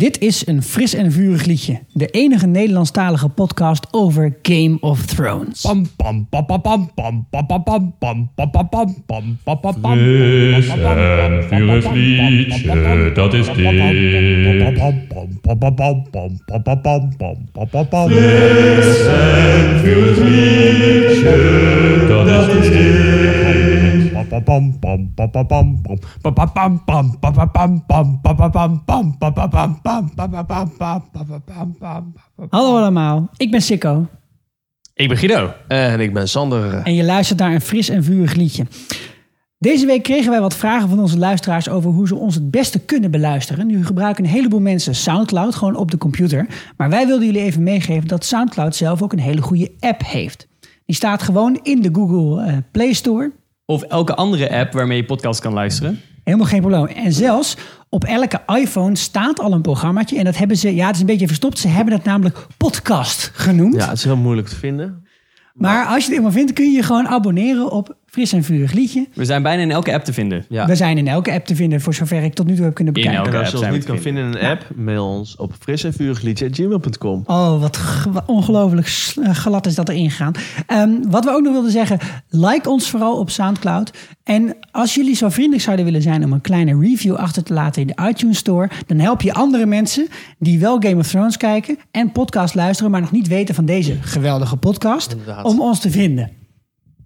Dit is een fris en vurig liedje. De enige Nederlandstalige podcast over Game of Thrones. Pam pam pam pam pam pam pam pam pam pam pam pam pam pam pam pam pam Fris en vurig liedje, dat is dit. Fris en vurig liedje, dat is dit. Hallo allemaal, ik ben Sikko Ik ben Guido. En ik ben Sander. en je luistert naar een fris en vurig liedje. Deze week kregen wij wat vragen van onze luisteraars over hoe ze ons het beste kunnen beluisteren. Nu gebruiken een heleboel mensen Soundcloud gewoon op de computer. Maar wij wilden jullie even meegeven dat Soundcloud zelf ook een hele goede app heeft. Die staat gewoon in de Google eh, Play Store. Of elke andere app waarmee je podcast kan luisteren. Helemaal geen probleem. En zelfs op elke iPhone staat al een programmaatje. En dat hebben ze, ja, het is een beetje verstopt. Ze hebben het namelijk podcast genoemd. Ja, het is heel moeilijk te vinden. Maar als je het eenmaal vindt, kun je je gewoon abonneren op Fris en Vurig Liedje. We zijn bijna in elke app te vinden. Ja. We zijn in elke app te vinden, voor zover ik tot nu toe heb kunnen In bekijken. elke En als je ons niet kan vinden in een app, mail ons op fris en gmail.com. Oh, wat, ongelooflijk eh, glad is dat erin gegaan. Ehm, wat we ook nog wilden zeggen, like ons vooral op Soundcloud. En als jullie zo vriendelijk zouden willen zijn om een kleine review achter te laten in de iTunes Store, dan help je andere mensen die wel Game of Thrones kijken en podcast luisteren, maar nog niet weten van deze geweldige podcast, Inderdaad. om ons te vinden.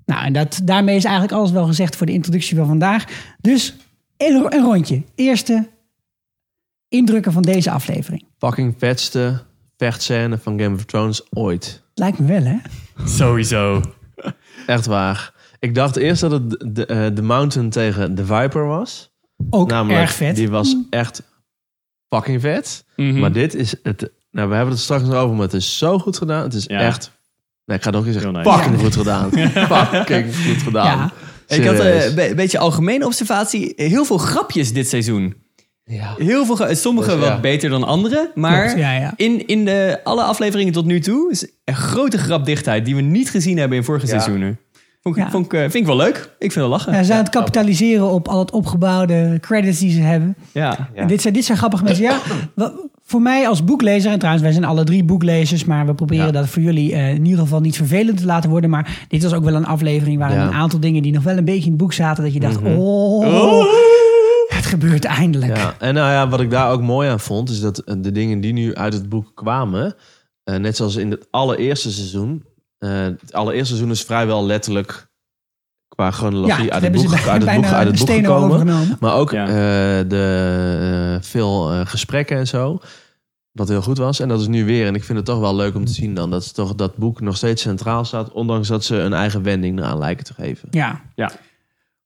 Nou, en dat, daarmee is eigenlijk alles wel gezegd voor de introductie van vandaag. Dus een, een rondje. Eerste indrukken van deze aflevering. Fucking vetste vechtscène van Game of Thrones ooit. Lijkt me wel, hè? Sowieso. Echt waar. Ik dacht eerst dat het de, de, eh, de Mountain tegen de Viper was. Ook Namelijk, erg vet. die was echt fucking vet. Mhm. Maar dit is het... Nou, we hebben het straks nog over, maar het is zo goed gedaan. Het is Ja. echt... Nee, ik ga het nog eens zeggen. nice. Fucking goed gedaan. fucking goed gedaan. Ja. Ik had eh, een be- beetje algemene observatie. Heel veel grapjes dit seizoen. ja. Heel veel, sommige Dus, ja. wat beter dan andere. Maar Klopt, ja, ja. in, in de, alle afleveringen tot nu toe is een grote grapdichtheid die we niet gezien hebben in vorige Ja. seizoenen. Vond, ik- Ja. vond ik, eh, vind ik wel leuk. Ik vind het lachen. Ja, ze zijn aan het kapitaliseren op al het opgebouwde credits die ze hebben. Ja. En dit, zijn, dit zijn grappige mensen. Ja, voor mij als boeklezer, en trouwens, wij zijn alle drie boeklezers, maar we proberen Ja. dat voor jullie eh, in ieder geval niet vervelend te laten worden. Maar dit was ook wel een aflevering waar Ja. een aantal dingen die nog wel een beetje in het boek zaten, dat je dacht, oh, Oh. het gebeurt eindelijk. Ja, en nou ja, wat ik daar ook mooi aan vond, is dat eh, de dingen die nu uit het boek kwamen, eh, net zoals in het allereerste seizoen, eh, het allereerste seizoen is vrijwel letterlijk qua chronologie Ja, uit, het boek, uit, het boek, uit het boek gekomen. overgenomen. Maar ook Ja. eh, de, eh, veel eh, gesprekken en zo. Wat heel goed was. En dat is nu weer. En ik vind het toch wel leuk om te zien dan. Dat, ze toch, dat boek nog steeds centraal staat. Ondanks dat ze een eigen wending eraan lijken te geven. Ja. Ja.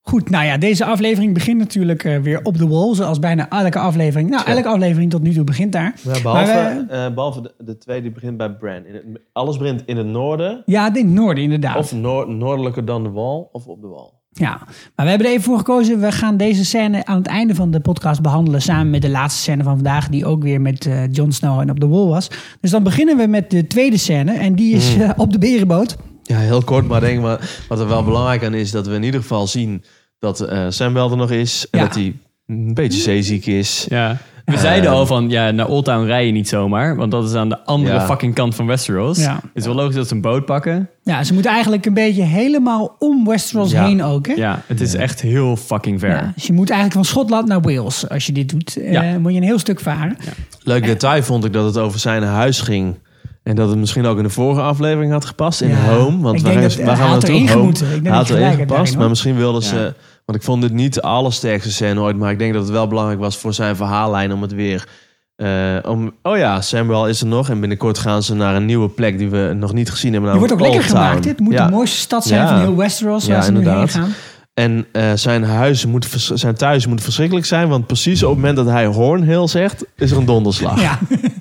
Goed, nou ja, deze aflevering begint natuurlijk eh, weer op de wall, zoals bijna elke aflevering. Nou, elke aflevering tot nu toe begint daar. Ja, behalve Maar eh, behalve de, de twee die begint bij Bran. In het, alles begint in het noorden. Ja, in het noorden inderdaad. Of noor- noordelijker dan de wal. Of op de wal. Ja, maar we hebben er even voor gekozen. We gaan deze scène aan het einde van de podcast behandelen. Samen met de laatste scène van vandaag, die ook weer met eh Jon Snow en op de wall was. Dus dan beginnen we met de tweede scène. En die is eh, op de berenboot. Ja, heel kort. Maar denk maar, wat er wel belangrijk aan is... dat we in ieder geval zien dat eh Sam wel er nog is. En Ja. dat hij een beetje zeeziek is. Ja. We zeiden al van, ja, naar Old Town rij je niet zomaar. Want dat is aan de andere Ja. fucking kant van Westeros. Ja. Het is wel logisch dat ze een boot pakken. Ja, ze moeten eigenlijk een beetje helemaal om Westeros Ja. heen ook. Hè? Ja, het is echt heel fucking ver. Ja, dus je moet eigenlijk van Schotland naar Wales. Als je dit doet, eh, Ja. moet je een heel stuk varen. Leuk detail vond ik dat het over zijn huis ging. En dat het misschien ook in de vorige aflevering had gepast. In Ja. Home. Want Ik waar, denk gaan- dat, eh, waar gaan hij we naartoe? Home. Ik denk dat had hebt gepast. daarin, Maar misschien wilden ze... Want ik vond dit niet de allersterkste scène ooit. Maar ik denk dat het wel belangrijk was voor zijn verhaallijn. Om het weer... eh, om, oh ja, Samuel is er nog. En binnenkort gaan ze naar een nieuwe plek die we nog niet gezien hebben. Die wordt ook lekker Town. gemaakt. Dit moet Ja. de mooiste stad zijn Ja. van heel Westeros. Waar Ja, ze nu heen inderdaad. gaan. En eh, zijn, huis moet, zijn thuis moet verschrikkelijk zijn. Want precies op het moment dat hij Hornhill zegt... is er een donderslag. Ja.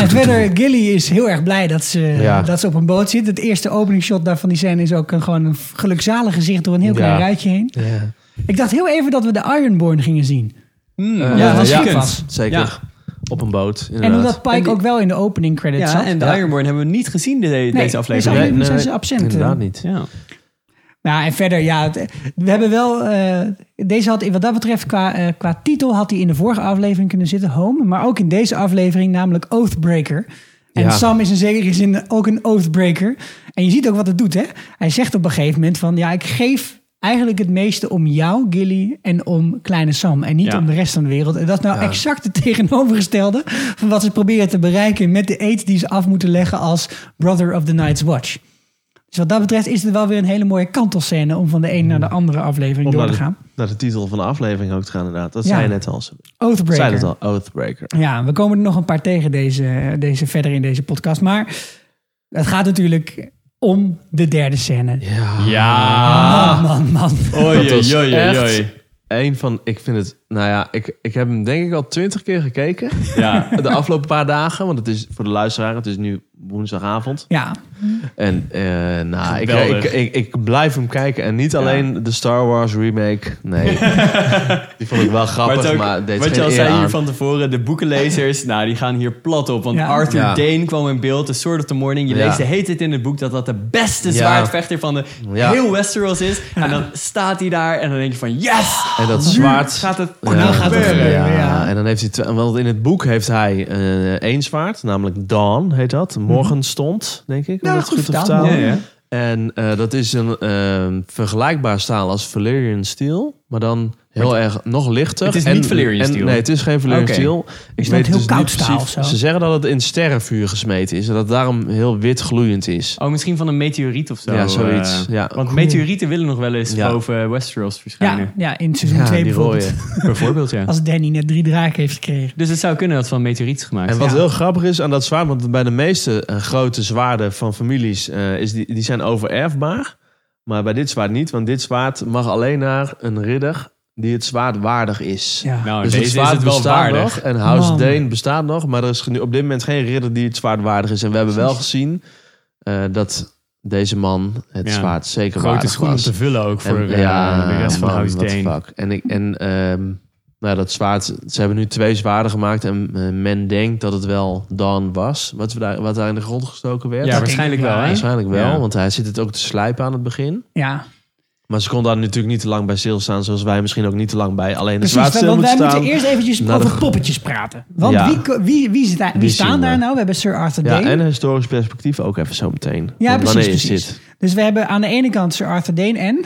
En verder, Gilly is heel erg blij dat ze, Ja. dat ze op een boot zit. Het eerste openingsshot daar van die scène is ook een, gewoon een gelukzalig gezicht door een heel klein Ja. ruitje heen. Ja. Ik dacht heel even dat we de Ironborn gingen zien. Eh, Ja, dat was ja, was. Zeker. Ja. Op een boot, En inderdaad. omdat Pike En die- ook wel in de opening credits Ja, zat. en de Ja. Ironborn hebben we niet gezien de, Nee, deze aflevering. aflevering zijn ze absent. Inderdaad niet. Ja. Nou, en verder, ja, het- we hebben wel. eh, deze had, wat dat betreft, qua, eh, qua titel had hij in de vorige aflevering kunnen zitten, Home. Maar ook in deze aflevering, namelijk Oathbreaker. En Ja. Sam is in zekere zin ook een Oathbreaker. En je ziet ook wat het doet, hè? Hij zegt op een gegeven moment van, ja, ik geef eigenlijk het meeste om jou, Gilly, en om kleine Sam. En niet Ja. om de rest van de wereld. En dat is nou exact het tegenovergestelde van wat ze proberen te bereiken met de eet die ze af moeten leggen als Brother of the Night's Watch. Dus wat dat betreft is het wel weer een hele mooie kantelscène om van de een naar de andere aflevering Om door te de, gaan. naar de titel van de aflevering ook te gaan inderdaad. Dat Ja. zei je net al. Zei Oathbreaker. het al, Oathbreaker. Ja, we komen er nog een paar tegen deze, deze verder in deze podcast. Maar het gaat natuurlijk om de derde scène. Ja. Ja. Man, man, man. Oei, oei, oei, echt- oei. Eén van, ik vind het, nou ja, ik, ik heb hem denk ik al twintig keer gekeken. Ja. De afgelopen paar dagen, want het is voor de luisteraar, het is nu woensdagavond. Ja, En eh, nou, ik, ik, ik, ik blijf hem kijken. En niet alleen de Star Wars remake. Nee, die vond ik wel Maar grappig, maar, ook, deed wat je al zei hier van tevoren, de boekenlezers, nou, die gaan hier plat op. Want Ja. Arthur Ja. Dane kwam in beeld, The Sword of the Morning. Je Ja. leest de heet het in het boek dat dat de beste Ja. zwaardvechter van de Ja. heel Westeros is. En dan staat hij daar en dan denk je van, yes! En dat zwaard... gaat het Ja, nu gaat het gebeuren. Ja, ja. en dan heeft hij twee, want in het boek heeft hij eh één zwaard, namelijk Dawn heet dat. Morgenstond, denk ik. om Ja, dat goed goed te vertaald. vertalen. Ja, ja. En eh, dat is een eh, vergelijkbaar staal als Valyrian steel, maar dan heel erg nog lichter. Het is En- niet steel? Nee, het is geen Valyrian Oké. steel. Ik Is dat heel dus koud niet staal precies- of zo? Ze zeggen dat het in sterrenvuur gesmeten is en dat het daarom heel wit gloeiend is. Oh, misschien van een meteoriet of zo. Ja, zoiets. eh. Ja. Want meteorieten willen nog wel eens Ja. boven Westeros ja, verschijnen. ja, in seizoen Ja, 2 die bijvoorbeeld. Bijvoorbeeld, ja. Als Danny net drie draken heeft gekregen. Dus het zou kunnen dat het van meteoriet is gemaakt. En wat Ja. heel grappig is aan dat zwaard, want bij de meeste eh, grote zwaarden van families uh, is die, die zijn overerfbaar. Maar bij dit zwaard niet, want dit zwaard mag alleen naar een ridder die het zwaard waardig is. Ja. Nou, dus deze het is zwaard het wel bestaat waardig. nog en House Man. Dane bestaat nog, maar er is nu op dit moment geen ridder die het zwaard waardig is. En we hebben wel gezien eh, dat deze man het Ja. zwaard zeker Grote waardig schoenen was. te vullen ook voor En- eh, ja, de rest van man, House Dane. fuck. En, ik, en ehm, nou, dat zwaard, ze hebben nu twee zwaarden gemaakt en eh, men denkt dat het wel Dawn was, wat, we daar, wat daar in de grond gestoken werd. Ja, waarschijnlijk wel, hè? Waarschijnlijk wel, Ja. want hij zit het ook te slijpen aan het begin. Ja, Maar ze kon daar natuurlijk niet te lang bij stilstaan, zoals wij misschien ook niet te lang bij alleen de precies. Want wij moeten staan. eerst eventjes de over poppetjes praten. Want Ja. wie, wie, wie, zit daar, wie Wie staan daar we? nou? We hebben Sir Arthur Ja, Dane. en een historisch perspectief ook even zo meteen. Ja, precies, is precies. dit? Dus we hebben aan de ene kant Sir Arthur Dane en...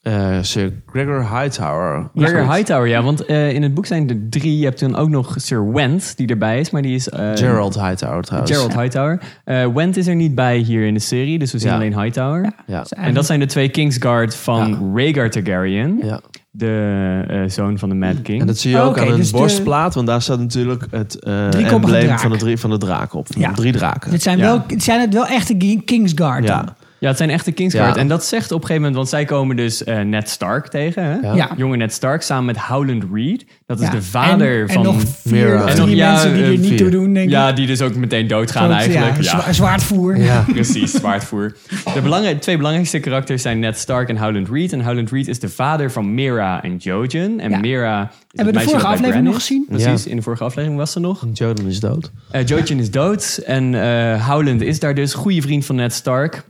Eh, Sir Gregor Hightower. Gregor. Hightower, ja. Want eh, in het boek zijn er drie. Je hebt dan ook nog Sir Went, die erbij is. Maar die is... eh, Gerald Hightower trouwens. Gerald Hightower. Eh, Went is er niet bij hier in de serie. Dus we zien Ja. alleen Hightower. Ja. En dat zijn de twee Kingsguard van Ja. Rhaegar Targaryen. ja. De eh, zoon van de Mad King. En dat zie je Oh, ook oké, aan een dus de- borstplaat, want daar staat natuurlijk het eh Driekoppige embleem van de, drie, van de draak op. Van Ja. de drie draken. Dit zijn, Ja. wel, zijn het wel echte Ki- Kingsguard dan. Ja. Het zijn echte Kingsguard. Ja. En dat zegt op een gegeven moment... Want zij komen dus eh, Ned Stark tegen. Hè? Ja. Jonge Ned Stark samen met Howland Reed. Dat is Ja. de vader en, van... En nog vier Mira. En drie nog- ja, mensen die er eh, niet vier. toe doen, denk ik. ja, die dus ook meteen doodgaan eigenlijk. Ja, Ja, zwa- zwaardvoer. Ja. Precies, zwaardvoer. De belangrij- twee belangrijkste karakters zijn Ned Stark en Howland Reed. En Howland Reed is de vader van Mira en Jojen. En Ja. Mira is het Hebben we de vorige aflevering nog gezien? Precies, in de vorige aflevering was ze nog. Jordan is dood. Eh Jojen is dood en eh Howland is daar dus. Goede vriend van Ned Stark.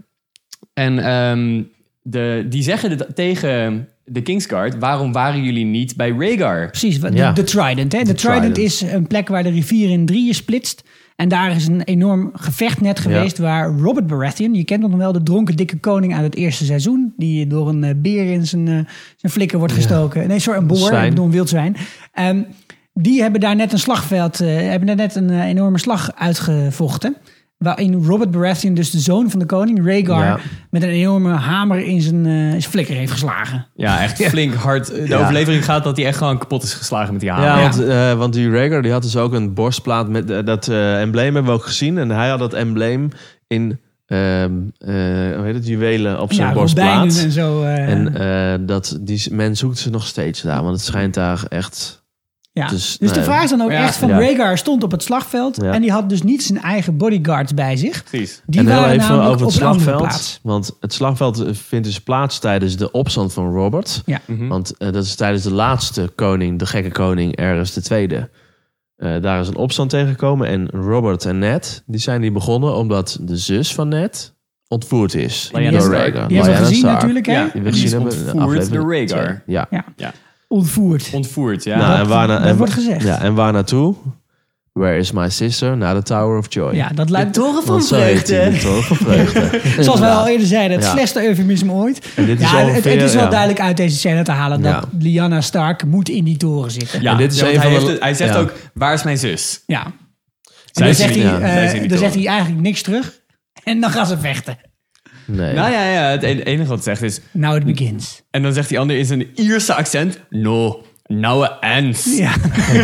En ehm, de, die zeggen tegen de Kingsguard... waarom waren jullie niet bij Rhaegar? Precies, de, Ja. de Trident. Hè? De, De Trident, Trident. is een plek waar de rivier in drieën splitst. En daar is een enorm gevecht net geweest waar Robert Baratheon, je kent nog wel de dronken dikke koning uit het eerste seizoen, die door een eh, beer in zijn, eh, zijn flikker wordt gestoken. Nee, sorry, een boor, Zwijn. ik bedoel een wildzwijn. Ehm, die hebben daar net een slagveld, eh, hebben daar net een enorme slag uitgevochten. Waarin Robert Baratheon, dus de zoon van de koning, Rhaegar, Ja. met een enorme hamer in zijn, eh, zijn flikker heeft geslagen. Ja, echt flink hard. De Ja. overlevering gaat dat hij echt gewoon kapot is geslagen met die hamer. Ja, Ja. Want, eh, want die Rhaegar die had dus ook een borstplaat met eh, dat eh, embleem hebben we ook gezien. En hij had dat embleem in, ehm, eh, hoe heet het, juwelen op zijn Ja, borstplaat. en zo. eh, En eh, dat, die, men zoekt ze nog steeds daar, want het schijnt daar echt... Ja. Dus, Dus, de vraag is dan ook ja. echt van Ja. Rhaegar stond op het slagveld Ja. en die had dus niet zijn eigen bodyguards bij zich. Precies. Die en waren even namelijk over het op slagveld. Want het slagveld eh, vindt dus plaats tijdens de opstand van Robert. Ja. Mhm. Want eh, dat is tijdens de laatste koning, de gekke koning, Ergens de Tweede. Eh, daar is een opstand tegengekomen. En Robert en Ned, die zijn die begonnen omdat de zus van Ned, ontvoerd is Lyanna door. Rhaegar. Die hebben we gezien Stark. natuurlijk, hè? Ja. Die we Die gezien is ontvoerd door Rhaegar. Ja. Ja. Ontvoerd. Ontvoerd, ja. Nou, en waar, na- dat en, wordt gezegd. Ja, en waar naartoe? Where is my sister? Naar de Tower of Joy. Ja, dat lijkt toren Want zo heet die, de Toren van Vreugde. Zoals wij al eerder zeiden, het Ja. slechtste eufemisme ooit. En dit is ja, het, ongeveer, het is wel ja. duidelijk uit deze scène te halen dat Ja. Lyanna Stark moet in die toren zitten. Ja, En dit is ja, want een hij, van de- het- hij zegt ja. ook, waar is mijn zus? Ja. En Zij dan zegt, niet- hij, eh, dan zegt hij eigenlijk niks terug. En dan gaan ze vechten. Nee. Nou ja, ja, het en- enige wat zegt is... Now it begins. En dan zegt die ander in zijn Ierse accent... No, now it ends. Ja.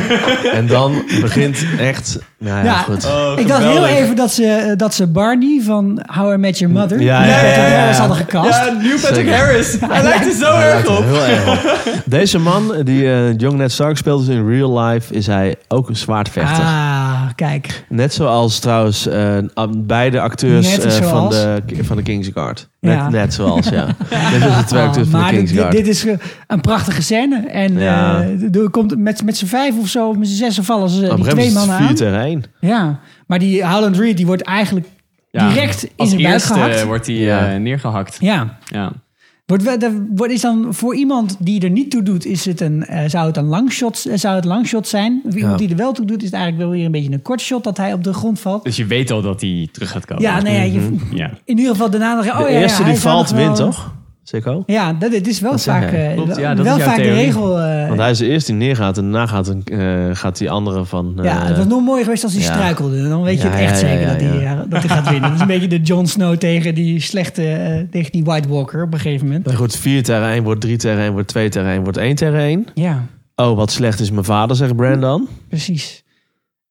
En dan begint echt... Nou ja, Ja. goed. Oh, Ik dacht heel even dat ze, eh, dat ze Barney van How I Met Your Mother... Ja, ja, hadden gecast. Ja, Neil Patrick Zeker. Harris. Hij lijkt er zo erg er op. heel erg op. Deze man, die eh Young Ned Stark speelt, dus in real life, is hij ook een zwaardvechter. Ah, kijk. Net zoals trouwens eh, beide acteurs eh, van, de, van de King's Guard. Net, Ja. net zoals, ja. Net als de twee Ah, acteurs van de maar King's dit, Guard. dit is eh, een prachtige scène. En Ja. eh, er komt met, met z'n vijf of zo, met z'n zessen vallen ze Op een die gegeven twee moment mannen is het aan. 4 tegen 1. Ja, maar die Howland Reed die wordt eigenlijk Ja, direct in zijn buik eerste gehakt. wordt hij Ja. eh, neergehakt. Ja, Ja. wordt, wordt, is dan voor iemand die er niet toe doet, is het een, eh, zou het een langshot, eh, zou het langshot zijn? Voor iemand Ja. die er wel toe doet, is het eigenlijk wel weer een beetje een kort shot dat hij op de grond valt. Dus je weet al dat hij terug gaat komen. Ja, nee, ja, je, Ja. in ieder geval daarna nog. Oh, De ja, eerste die valt, wint toch? Zeker. Ja, dat, dit is wel Dat vaak, eh, Klopt, ja, wel, dat is jouw vaak de regel. eh, Want hij is de eerste die neergaat en daarna gaat, een, eh, gaat die andere van... eh, Ja, het was nog mooier geweest als hij ja. struikelde. Dan weet je het echt zeker ja, dat, hij, ja. eh, dat hij gaat winnen. Dat is een beetje de Jon Snow tegen die slechte, eh, tegen die White Walker op een gegeven moment. Maar goed, 4 tegen 1 wordt 3 tegen 1, wordt 2 tegen 1, wordt 1 tegen 1. Ja, Oh, wat slecht is mijn vader, zegt Brandon. precies.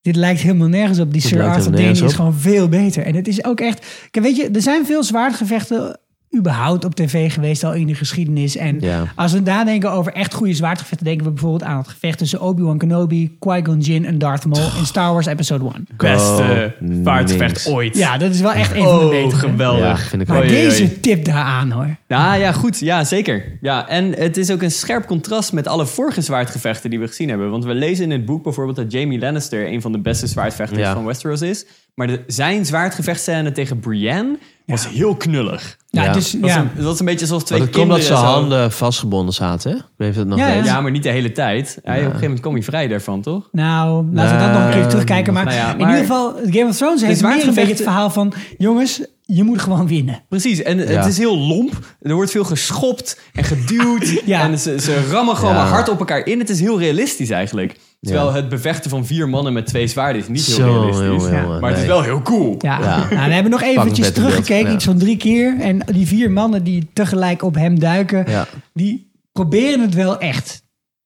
Dit lijkt helemaal nergens op. Die Dit Sir Arthur Dane is gewoon veel beter. En het is ook echt... Kijk, weet je, er zijn veel zwaardgevechten überhaupt op tv geweest al in de geschiedenis. En Ja. als we nadenken over echt goede zwaardgevechten... denken we bijvoorbeeld aan het gevecht tussen Obi-Wan Kenobi, Qui-Gon Jinn en Darth Maul in Star Wars Episode 1. Beste Oh, vaartvecht niks. ooit. Ja, dat is wel echt een van de Oh, betere. geweldig. Ja, vind ik Maar deze oei. tip daaraan hoor. Ja, ja, goed. Ja, zeker. Ja, en het is ook een scherp contrast met alle vorige zwaardgevechten die we gezien hebben. Want we lezen in het boek bijvoorbeeld dat Jamie Lannister een van de beste zwaardvechters Ja. van Westeros is. Maar de, zijn zwaardgevechtscène tegen Brienne was heel knullig. Ja, Ja. dus Dat was, ja. een, dat was een beetje zoals twee Maar dat komt dat kinderen zijn zo- handen vastgebonden zaten, hè? Weet je dat nog Ja, ja. maar niet de hele tijd. Hij, Op een gegeven moment kwam hij vrij daarvan, toch? Nou, laten we dat nog een keer terugkijken. Maar, nou ja, in maar- ieder geval, Game of Thrones heeft meer een zwaardgevechten- beetje het verhaal van... jongens, je moet gewoon winnen. Precies, en Ja. het is heel lomp. Er wordt veel geschopt en geduwd. Ja. En ze, ze rammen gewoon Ja. hard op elkaar in. Het is heel realistisch eigenlijk. Terwijl Ja. het bevechten van vier mannen met twee zwaarden is niet heel Zo, realistisch. jongen, Ja. jongen, Maar het is nee. wel heel cool. Ja. Ja. Nou, we hebben nog eventjes teruggekeken, ja. iets van drie keer. En die vier mannen die tegelijk op hem duiken... Ja. die proberen het wel echt.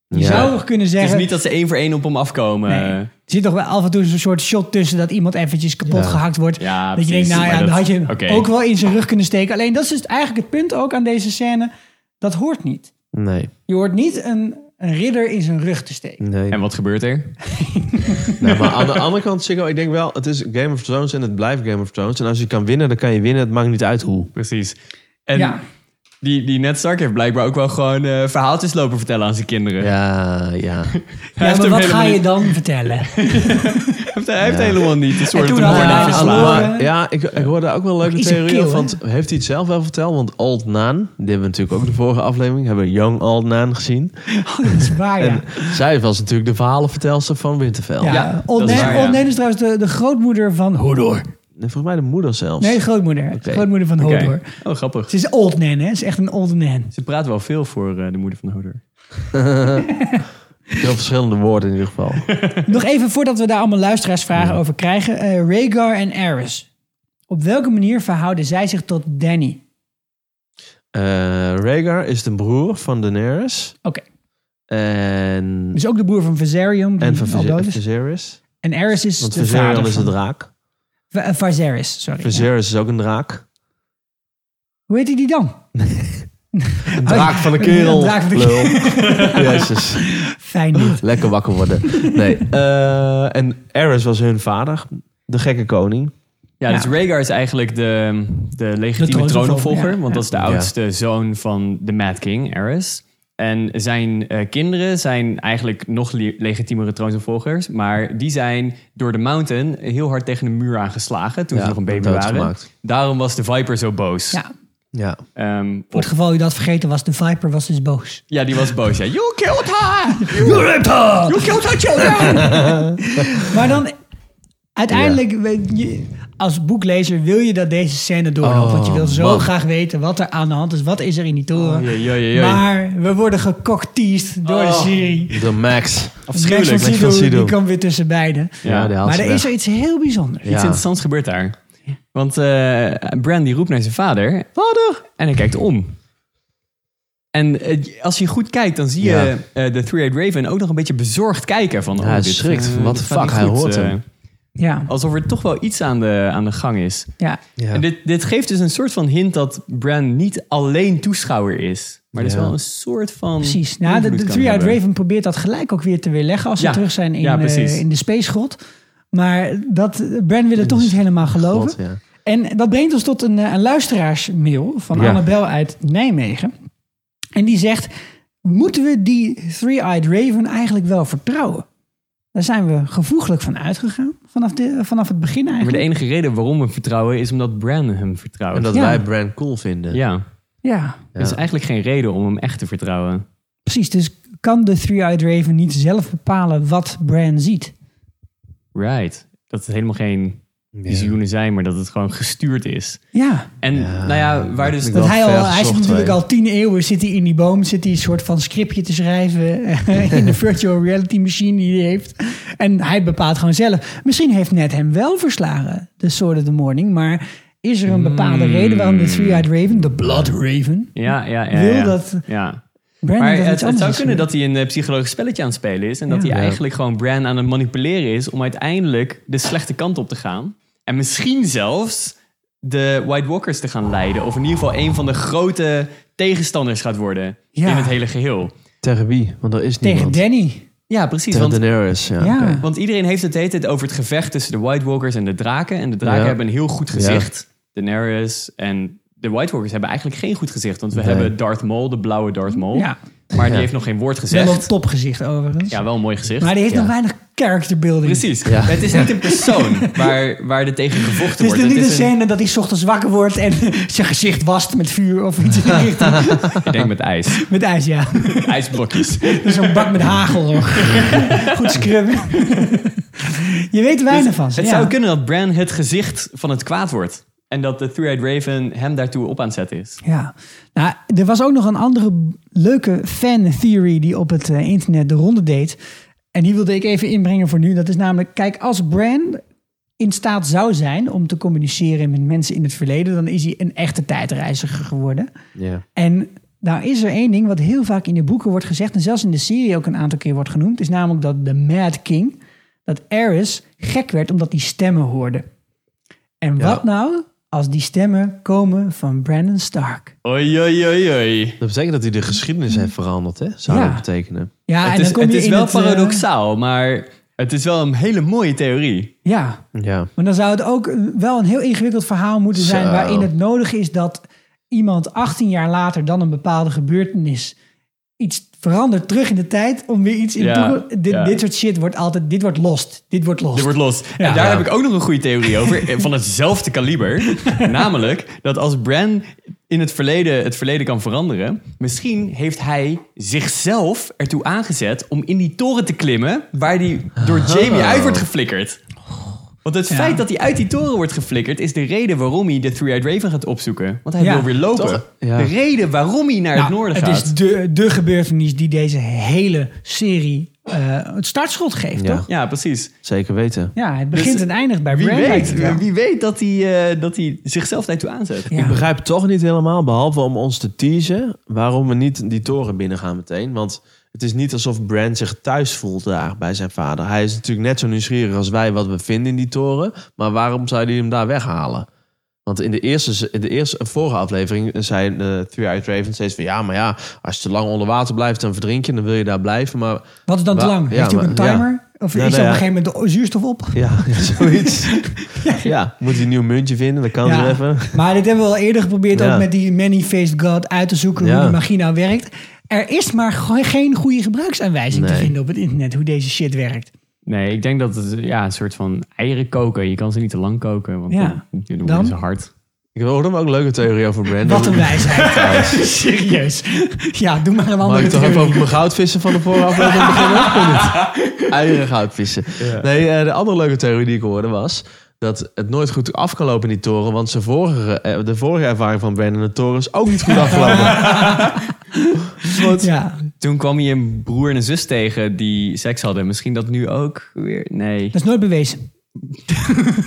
Je Ja. zou nog kunnen Het is zeggen... niet dat ze één voor één op hem afkomen. Nee. Er zit toch wel af en toe zo'n soort shot tussen... dat iemand eventjes kapot Ja. gehakt wordt. Ja, dat je precies, denkt, nou ja, maar dan dat- had je oké. ook wel in zijn rug kunnen steken. Alleen dat is dus eigenlijk het punt ook aan deze scène. Dat hoort niet. Nee, Je hoort niet een, een ridder in zijn rug te steken. nee. En wat gebeurt er? Nee, maar aan de andere kant, Siggo, ik denk wel, het is Game of Thrones en het blijft Game of Thrones. En als je kan winnen, dan kan je winnen. Het maakt niet uit hoe. Precies. En Ja. Die, die Ned Stark heeft blijkbaar ook wel gewoon eh, verhaaltjes lopen vertellen aan zijn kinderen. Ja, ja. Ja, heeft maar wat ga je dan vertellen? Hij heeft, hij heeft helemaal niet een soort toen van had woorden hij Ja, verslagen. ik, ik hoorde ook wel leuke een theorieën. kill, hè? want heeft hij het zelf wel verteld? Want Old Nan, die hebben we natuurlijk ook in de vorige aflevering, hebben we Young Old Nan gezien. Oh, dat is waar, ja. En zij was natuurlijk de verhalenvertelster van Winterfell. Ja, Ja, Old dat is Nan- waar, ja. Old Nan is trouwens de, de grootmoeder van Hodor. En volgens mij de moeder zelfs. Nee, de grootmoeder. Grootmoeder van. Hodor. Oh, grappig. Ze is Old Nan, hè? Ze is echt een Old Nan. Ze praat wel veel voor eh, de moeder van Hodor. Heel verschillende woorden in ieder geval. Nog even voordat we daar allemaal luisteraarsvragen over krijgen. eh Rhaegar en Aerys. Op welke manier verhouden zij zich tot Danny? Eh Rhaegar is de broer van Daenerys. Oké. En, Dus ook de broer van Viserion, die en van is. Viserys. En Aerys is Want de Viserion vader is van... de draak. V- eh, Viserys, sorry. ja. Viserys is ook een draak. Hoe heet hij die dan? Een draak van de kerel. Een draak van de. Jezus. Fijn niet. Lekker wakker worden. Nee. eh, en Aerys was hun vader. De gekke koning. Ja, Ja. dus Rhaegar is eigenlijk de, de legitieme troonopvolger, troonopvolger. ja. Want dat is de Ja. oudste zoon van de Mad King, Aerys. En zijn eh, kinderen zijn eigenlijk nog le- legitiemere troonsopvolgers. Maar die zijn door de Mountain heel hard tegen de muur aangeslagen toen Ja, ze nog een baby waren. Daarom was de Viper zo boos. Ja, Ja. Ehm, voor het geval u dat vergeten was, de Viper was dus boos. ja, die was boos. Ja. You killed her! You raped her! You killed her children! Maar dan, uiteindelijk, je, als boeklezer wil je dat deze scène doorloopt. Oh, want je wil zo man. graag weten wat er aan de hand is. Wat is er in die toren. Oei. Maar we worden gekokteased door de Oh. serie. De Max. Afschuwelijk. Max van Sydow. die komt weer tussen beiden. Ja, Maar er weg. is er iets heel bijzonders. Ja. Iets interessants gebeurt daar. Want eh Bran die roept naar zijn vader. Vader! En hij kijkt om. En eh, als je goed kijkt, dan zie je Ja. eh, de Three-Eyed Raven ook nog een beetje bezorgd kijken. Van, Ja, oh, hij schrikt. eh, the gaat fuck, hij goed, hoort eh. hem. Ja, Alsof er toch wel iets aan de, aan de gang is. ja. Ja. En dit, dit geeft dus een soort van hint dat Bran niet alleen toeschouwer is. Maar dus Ja. wel een soort van. Precies. Nou, de, Three-Eyed hebben. Raven probeert dat gelijk ook weer te weerleggen als ze Ja. terug zijn in, Ja, eh, in de Space God. Maar dat, Bran wil het toch niet helemaal geloven. God, ja. En dat brengt ons tot een, eh, een luisteraarsmail van Ja. Annabel uit Nijmegen. En die zegt, moeten we die Three-Eyed Raven eigenlijk wel vertrouwen? Daar zijn we gevoeglijk van uitgegaan, vanaf, de, vanaf het begin Maar de eigenlijk. enige reden waarom we vertrouwen is omdat Bran hem vertrouwt. En dat Ja. wij Bran cool vinden. Ja, Ja, er is eigenlijk geen reden om hem echt te vertrouwen. precies. Dus kan de Three-Eyed Raven niet zelf bepalen wat Bran ziet? Right. Dat het helemaal geen visioenen zijn, maar dat het gewoon gestuurd is. Ja, En Ja, nou ja, waar dus... dat hij, al, hij zit natuurlijk al tien eeuwen zit hij in die boom, zit hij een soort van scriptje te schrijven eh, in de virtual reality machine die hij heeft. En hij bepaalt gewoon zelf. Misschien heeft net hem wel verslagen, de Sword of the Morning, maar is er een bepaalde Hmm. reden waarom de Three-Eyed Raven, de Blood Raven, Ja, ja, ja. wil ja. dat Ja. Brandon Maar het, het zou kunnen dat hij een eh, psychologisch spelletje aan het spelen is. En dat Ja. hij Ja. eigenlijk gewoon Bran aan het manipuleren is om uiteindelijk de slechte kant op te gaan. En misschien zelfs de White Walkers te gaan leiden. Of in ieder geval een van de grote tegenstanders gaat worden Ja. in het hele geheel. Tegen wie? Want er is Tegen niemand. Danny. Ja, precies. Tegen Want, Daenerys, ja. Want iedereen heeft het de hele tijd over het gevecht tussen de White Walkers en de draken. En de draken Ja. hebben een heel goed gezicht. Daenerys en de White Walkers hebben eigenlijk geen goed gezicht. Want we Nee. hebben Darth Maul, de blauwe Darth Maul. Ja, Maar die Ja. heeft nog geen woord wel een gezegd. topgezicht overigens. Ja, wel een mooi gezicht. Maar die heeft Ja. nog weinig character building. Precies. Ja. Het is niet een persoon waar, waar er tegen gevochten Het is wordt. er niet Het een is een, scène dat hij 's ochtends wakker wordt en zijn gezicht wast met vuur of iets in die richting. ik denk met ijs. Met ijs, ja. IJsblokjes. Zo'n bak met hagel nog. Goed scrubben. Je weet er weinig van. ze, Het ja. zou kunnen dat Bran het gezicht van het kwaad wordt. En dat de Three-Eyed Raven hem daartoe op aan het zetten is. Ja. Nou, er was ook nog een andere leuke fan theory die op het eh, internet de ronde deed. En die wilde ik even inbrengen voor nu. Dat is namelijk, kijk, als Bran in staat zou zijn om te communiceren met mensen in het verleden, dan is hij een echte tijdreiziger geworden. Ja. En nou is er één ding wat heel vaak in de boeken wordt gezegd, en zelfs in de serie ook een aantal keer wordt genoemd, is namelijk dat de Mad King, dat Aerys gek werd omdat hij stemmen hoorde. En Ja. wat nou als die stemmen komen van Brandon Stark? Oei, oei, oei, oei. Dat betekent dat hij de geschiedenis heeft veranderd, hè? Zou Ja. dat betekenen? Ja, het en is, dan kom het je is in wel het, eh, paradoxaal, maar het is wel een hele mooie theorie. ja, Ja. maar dan zou het ook wel een heel ingewikkeld verhaal moeten zijn, Zo. waarin het nodig is dat iemand 18 jaar later dan een bepaalde gebeurtenis iets verandert terug in de tijd om weer iets in Ja, toekomst- dit, ja. dit soort shit wordt altijd dit wordt lost dit wordt lost Dit wordt los. Ja. en daar Ja. heb ik ook nog een goede theorie over. eh, Van hetzelfde kaliber. Namelijk dat als Bran in het verleden het verleden kan veranderen. Misschien heeft hij zichzelf ertoe aangezet om in die toren te klimmen. Waar hij door Jamie uit wordt geflikkerd. Want het Ja. feit dat hij uit die toren wordt geflikkerd is de reden waarom hij de Three-Eyed Raven gaat opzoeken. Want hij Ja, wil weer lopen. Ja. De reden waarom hij naar het Nou, noorden het gaat. is de, de gebeurtenis die deze hele serie eh, het startschot geeft, Ja. toch? Ja, precies. Zeker weten. Ja, het begint Dus en eindigt bij Wie weet, het wie weet dat hij, eh, dat hij zichzelf daartoe aanzet. Ja. Ik begrijp het toch niet helemaal, behalve om ons te teasen, waarom we niet die toren binnen gaan meteen. Want het is niet alsof Bran zich thuis voelt daar bij zijn vader. Hij is natuurlijk net zo nieuwsgierig als wij wat we vinden in die toren. Maar waarom zou hij hem daar weghalen? Want in de eerste, in de eerste vorige aflevering zei de Three-Eyed Raven steeds van... ja, maar ja, als je te lang onder water blijft, dan verdrink je. Dan wil je daar blijven. Maar Wat is dan te lang? ja, Heeft hij ook een ja. timer? Of Ja, is er op een gegeven moment de zuurstof op? ja, zoiets. ja, moet hij een nieuw muntje vinden? Dat kan ze even. Maar dit hebben we al eerder geprobeerd ook met die Many-Faced God uit te zoeken hoe die magie nou werkt. Er is maar geen goede gebruiksaanwijzing te vinden op het internet hoe deze shit werkt. Nee, ik denk dat het ja, een soort van eieren koken. Je kan ze niet te lang koken, want Ja. dan, dan ze hard. Ik hoorde hem ook een leuke theorie over Brandon. Wat een wijsheid. Serieus. Ja, doe maar een Mag andere ik toch even over mijn goudvissen van de vorige aflevering beginnen? Eieren goudvissen. Nee, eh, de andere leuke theorie die ik hoorde was... dat het nooit goed af kan lopen in die toren. Want zijn vorige, eh, de vorige ervaring van Brandon in de toren is ook niet goed afgelopen. Want- Ja, Toen kwam je een broer en een zus tegen die seks hadden. Misschien dat nu ook weer... Nee. dat is nooit bewezen.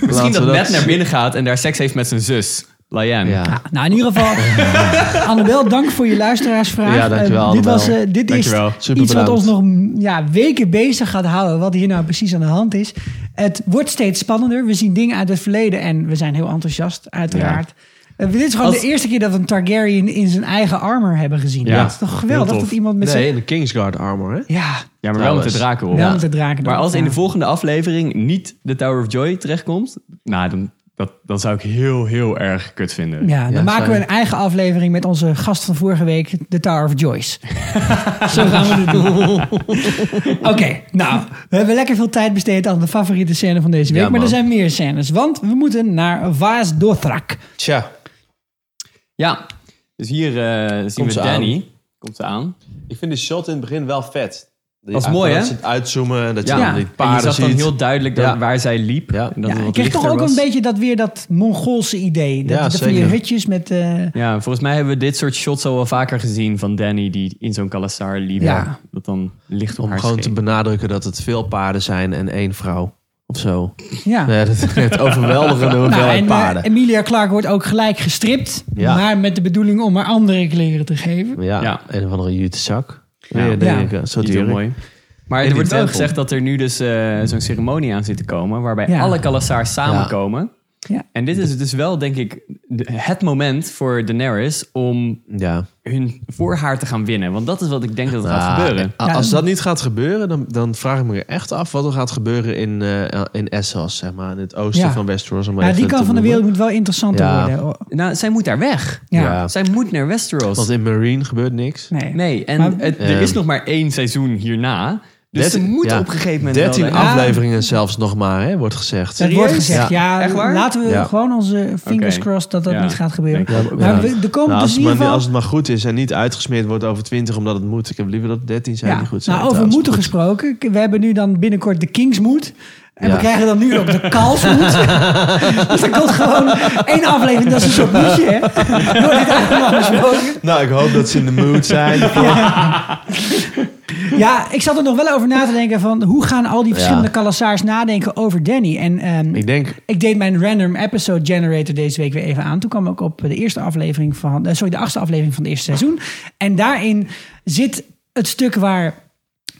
Misschien dat we Matt naar binnen gaat en daar seks heeft met zijn zus. Liam. Ja. Ja, nou, in ieder geval, Annabel, dank voor je luisteraarsvraag. Ja, dankjewel, Eh, dit was, eh, dit is. Super iets wat ons nog mm, ja, weken bezig gaat houden. Wat hier nou precies aan de hand is. Het wordt steeds spannender. We zien dingen uit het verleden en we zijn heel enthousiast, uiteraard. Dit is gewoon Als- de eerste keer dat we een Targaryen in zijn eigen armor hebben gezien. Ja, dat is toch geweldig dat iemand met Nee, zijn... in de Kingsguard armor, hè? Ja, Ja, maar wel met de draken op. Ja. met de draken. Maar als in de volgende aflevering niet de Tower of Joy terechtkomt... Nou, dan, dat, dat zou ik heel, heel erg kut vinden. Ja, dan Ja, maken we een eigen aflevering met onze gast van vorige week, The Tower of Joyce. Zo gaan we het doen. Oké, nou, we hebben lekker veel tijd besteed aan de favoriete scène van deze week. Ja, maar er zijn meer scènes, want we moeten naar Vaas Dothrak. Tja. Ja, dus hier eh, zien Komt we ze Danny. Komt ze aan. Ik vind die shot in het begin wel vet. Dat is mooi, hè? Dat ze het uitzoomen en dat je Ja, dan die en je paarden zag dan ziet. heel duidelijk dat, Ja. waar zij liep. Ja. En dat Ja, ik kreeg toch ook een beetje dat weer dat Mongoolse idee. Dat, Ja, dat van die zeker. hutjes met... eh, Ja, volgens mij hebben we dit soort shots al wel vaker gezien van Danny die in zo'n Kalasar liep. Ja. Dat dan licht op Om haar gewoon te benadrukken dat het veel paarden zijn en één vrouw. Of zo. ja. Nee, dat het overweldigende Nou, hoeveelheid en eh. Emilia Clarke wordt ook gelijk gestript. Ja. Maar met de bedoeling om haar andere kleren te geven. ja, Ja. een of andere jutezak. Ja. Ja, denk Ja. ik. eh, Zo duur. mooi. Maar er wordt wel gezegd dat er nu dus eh, zo'n ceremonie aan zit te komen... waarbij Ja. alle Kalasars samenkomen. Ja. En dit is dus wel, denk ik, de- het moment voor Daenerys... om Ja. hun voor haar te gaan winnen. Want dat is wat ik denk dat er gaat Nou, gebeuren. Ja. Als dat niet gaat gebeuren, dan, dan vraag ik me echt af wat er gaat gebeuren in, eh, in Essos, zeg maar, in het oosten Ja. van Westeros. Om Ja, die kant van de wereld moet wel interessanter Ja. worden. Nou, zij moet daar weg. Ja. Ja. Zij moet naar Westeros. Want in Marine gebeurt niks. Nee. Nee, en Maar- het- er is nog maar één seizoen hierna. Dus ze moeten ja, op een gegeven moment 13 wel... Ja. afleveringen zelfs nog maar, hè, wordt gezegd. Het wordt gezegd, Ja. ja, Echt waar? laten we Ja. gewoon onze fingers Oké. crossed dat dat Ja. niet gaat gebeuren. Maar Ja. we, er komt Nou, dus als, in het ieder maar, geval... als het maar goed is en niet uitgesmeerd wordt over 20 omdat het moet. Ik heb liever dat 13 zijn ja. die goed zijn. nou, over moeten gesproken. We hebben nu dan binnenkort de Kingsmoed. En Ja. we krijgen dan nu ook de Kalsmoed. dus er komt gewoon één aflevering, dat is een soort hè? Nou, ik hoop dat ze in de mood zijn. Ja, ik zat er nog wel over na te denken van... hoe gaan al die verschillende Ja. Kalassaars nadenken over Danny? En ehm, Ik denk, Ik deed mijn random episode generator deze week weer even aan. Toen kwam ik op de eerste aflevering van, eh, sorry, de achtste aflevering van het eerste seizoen. En daarin zit het stuk waar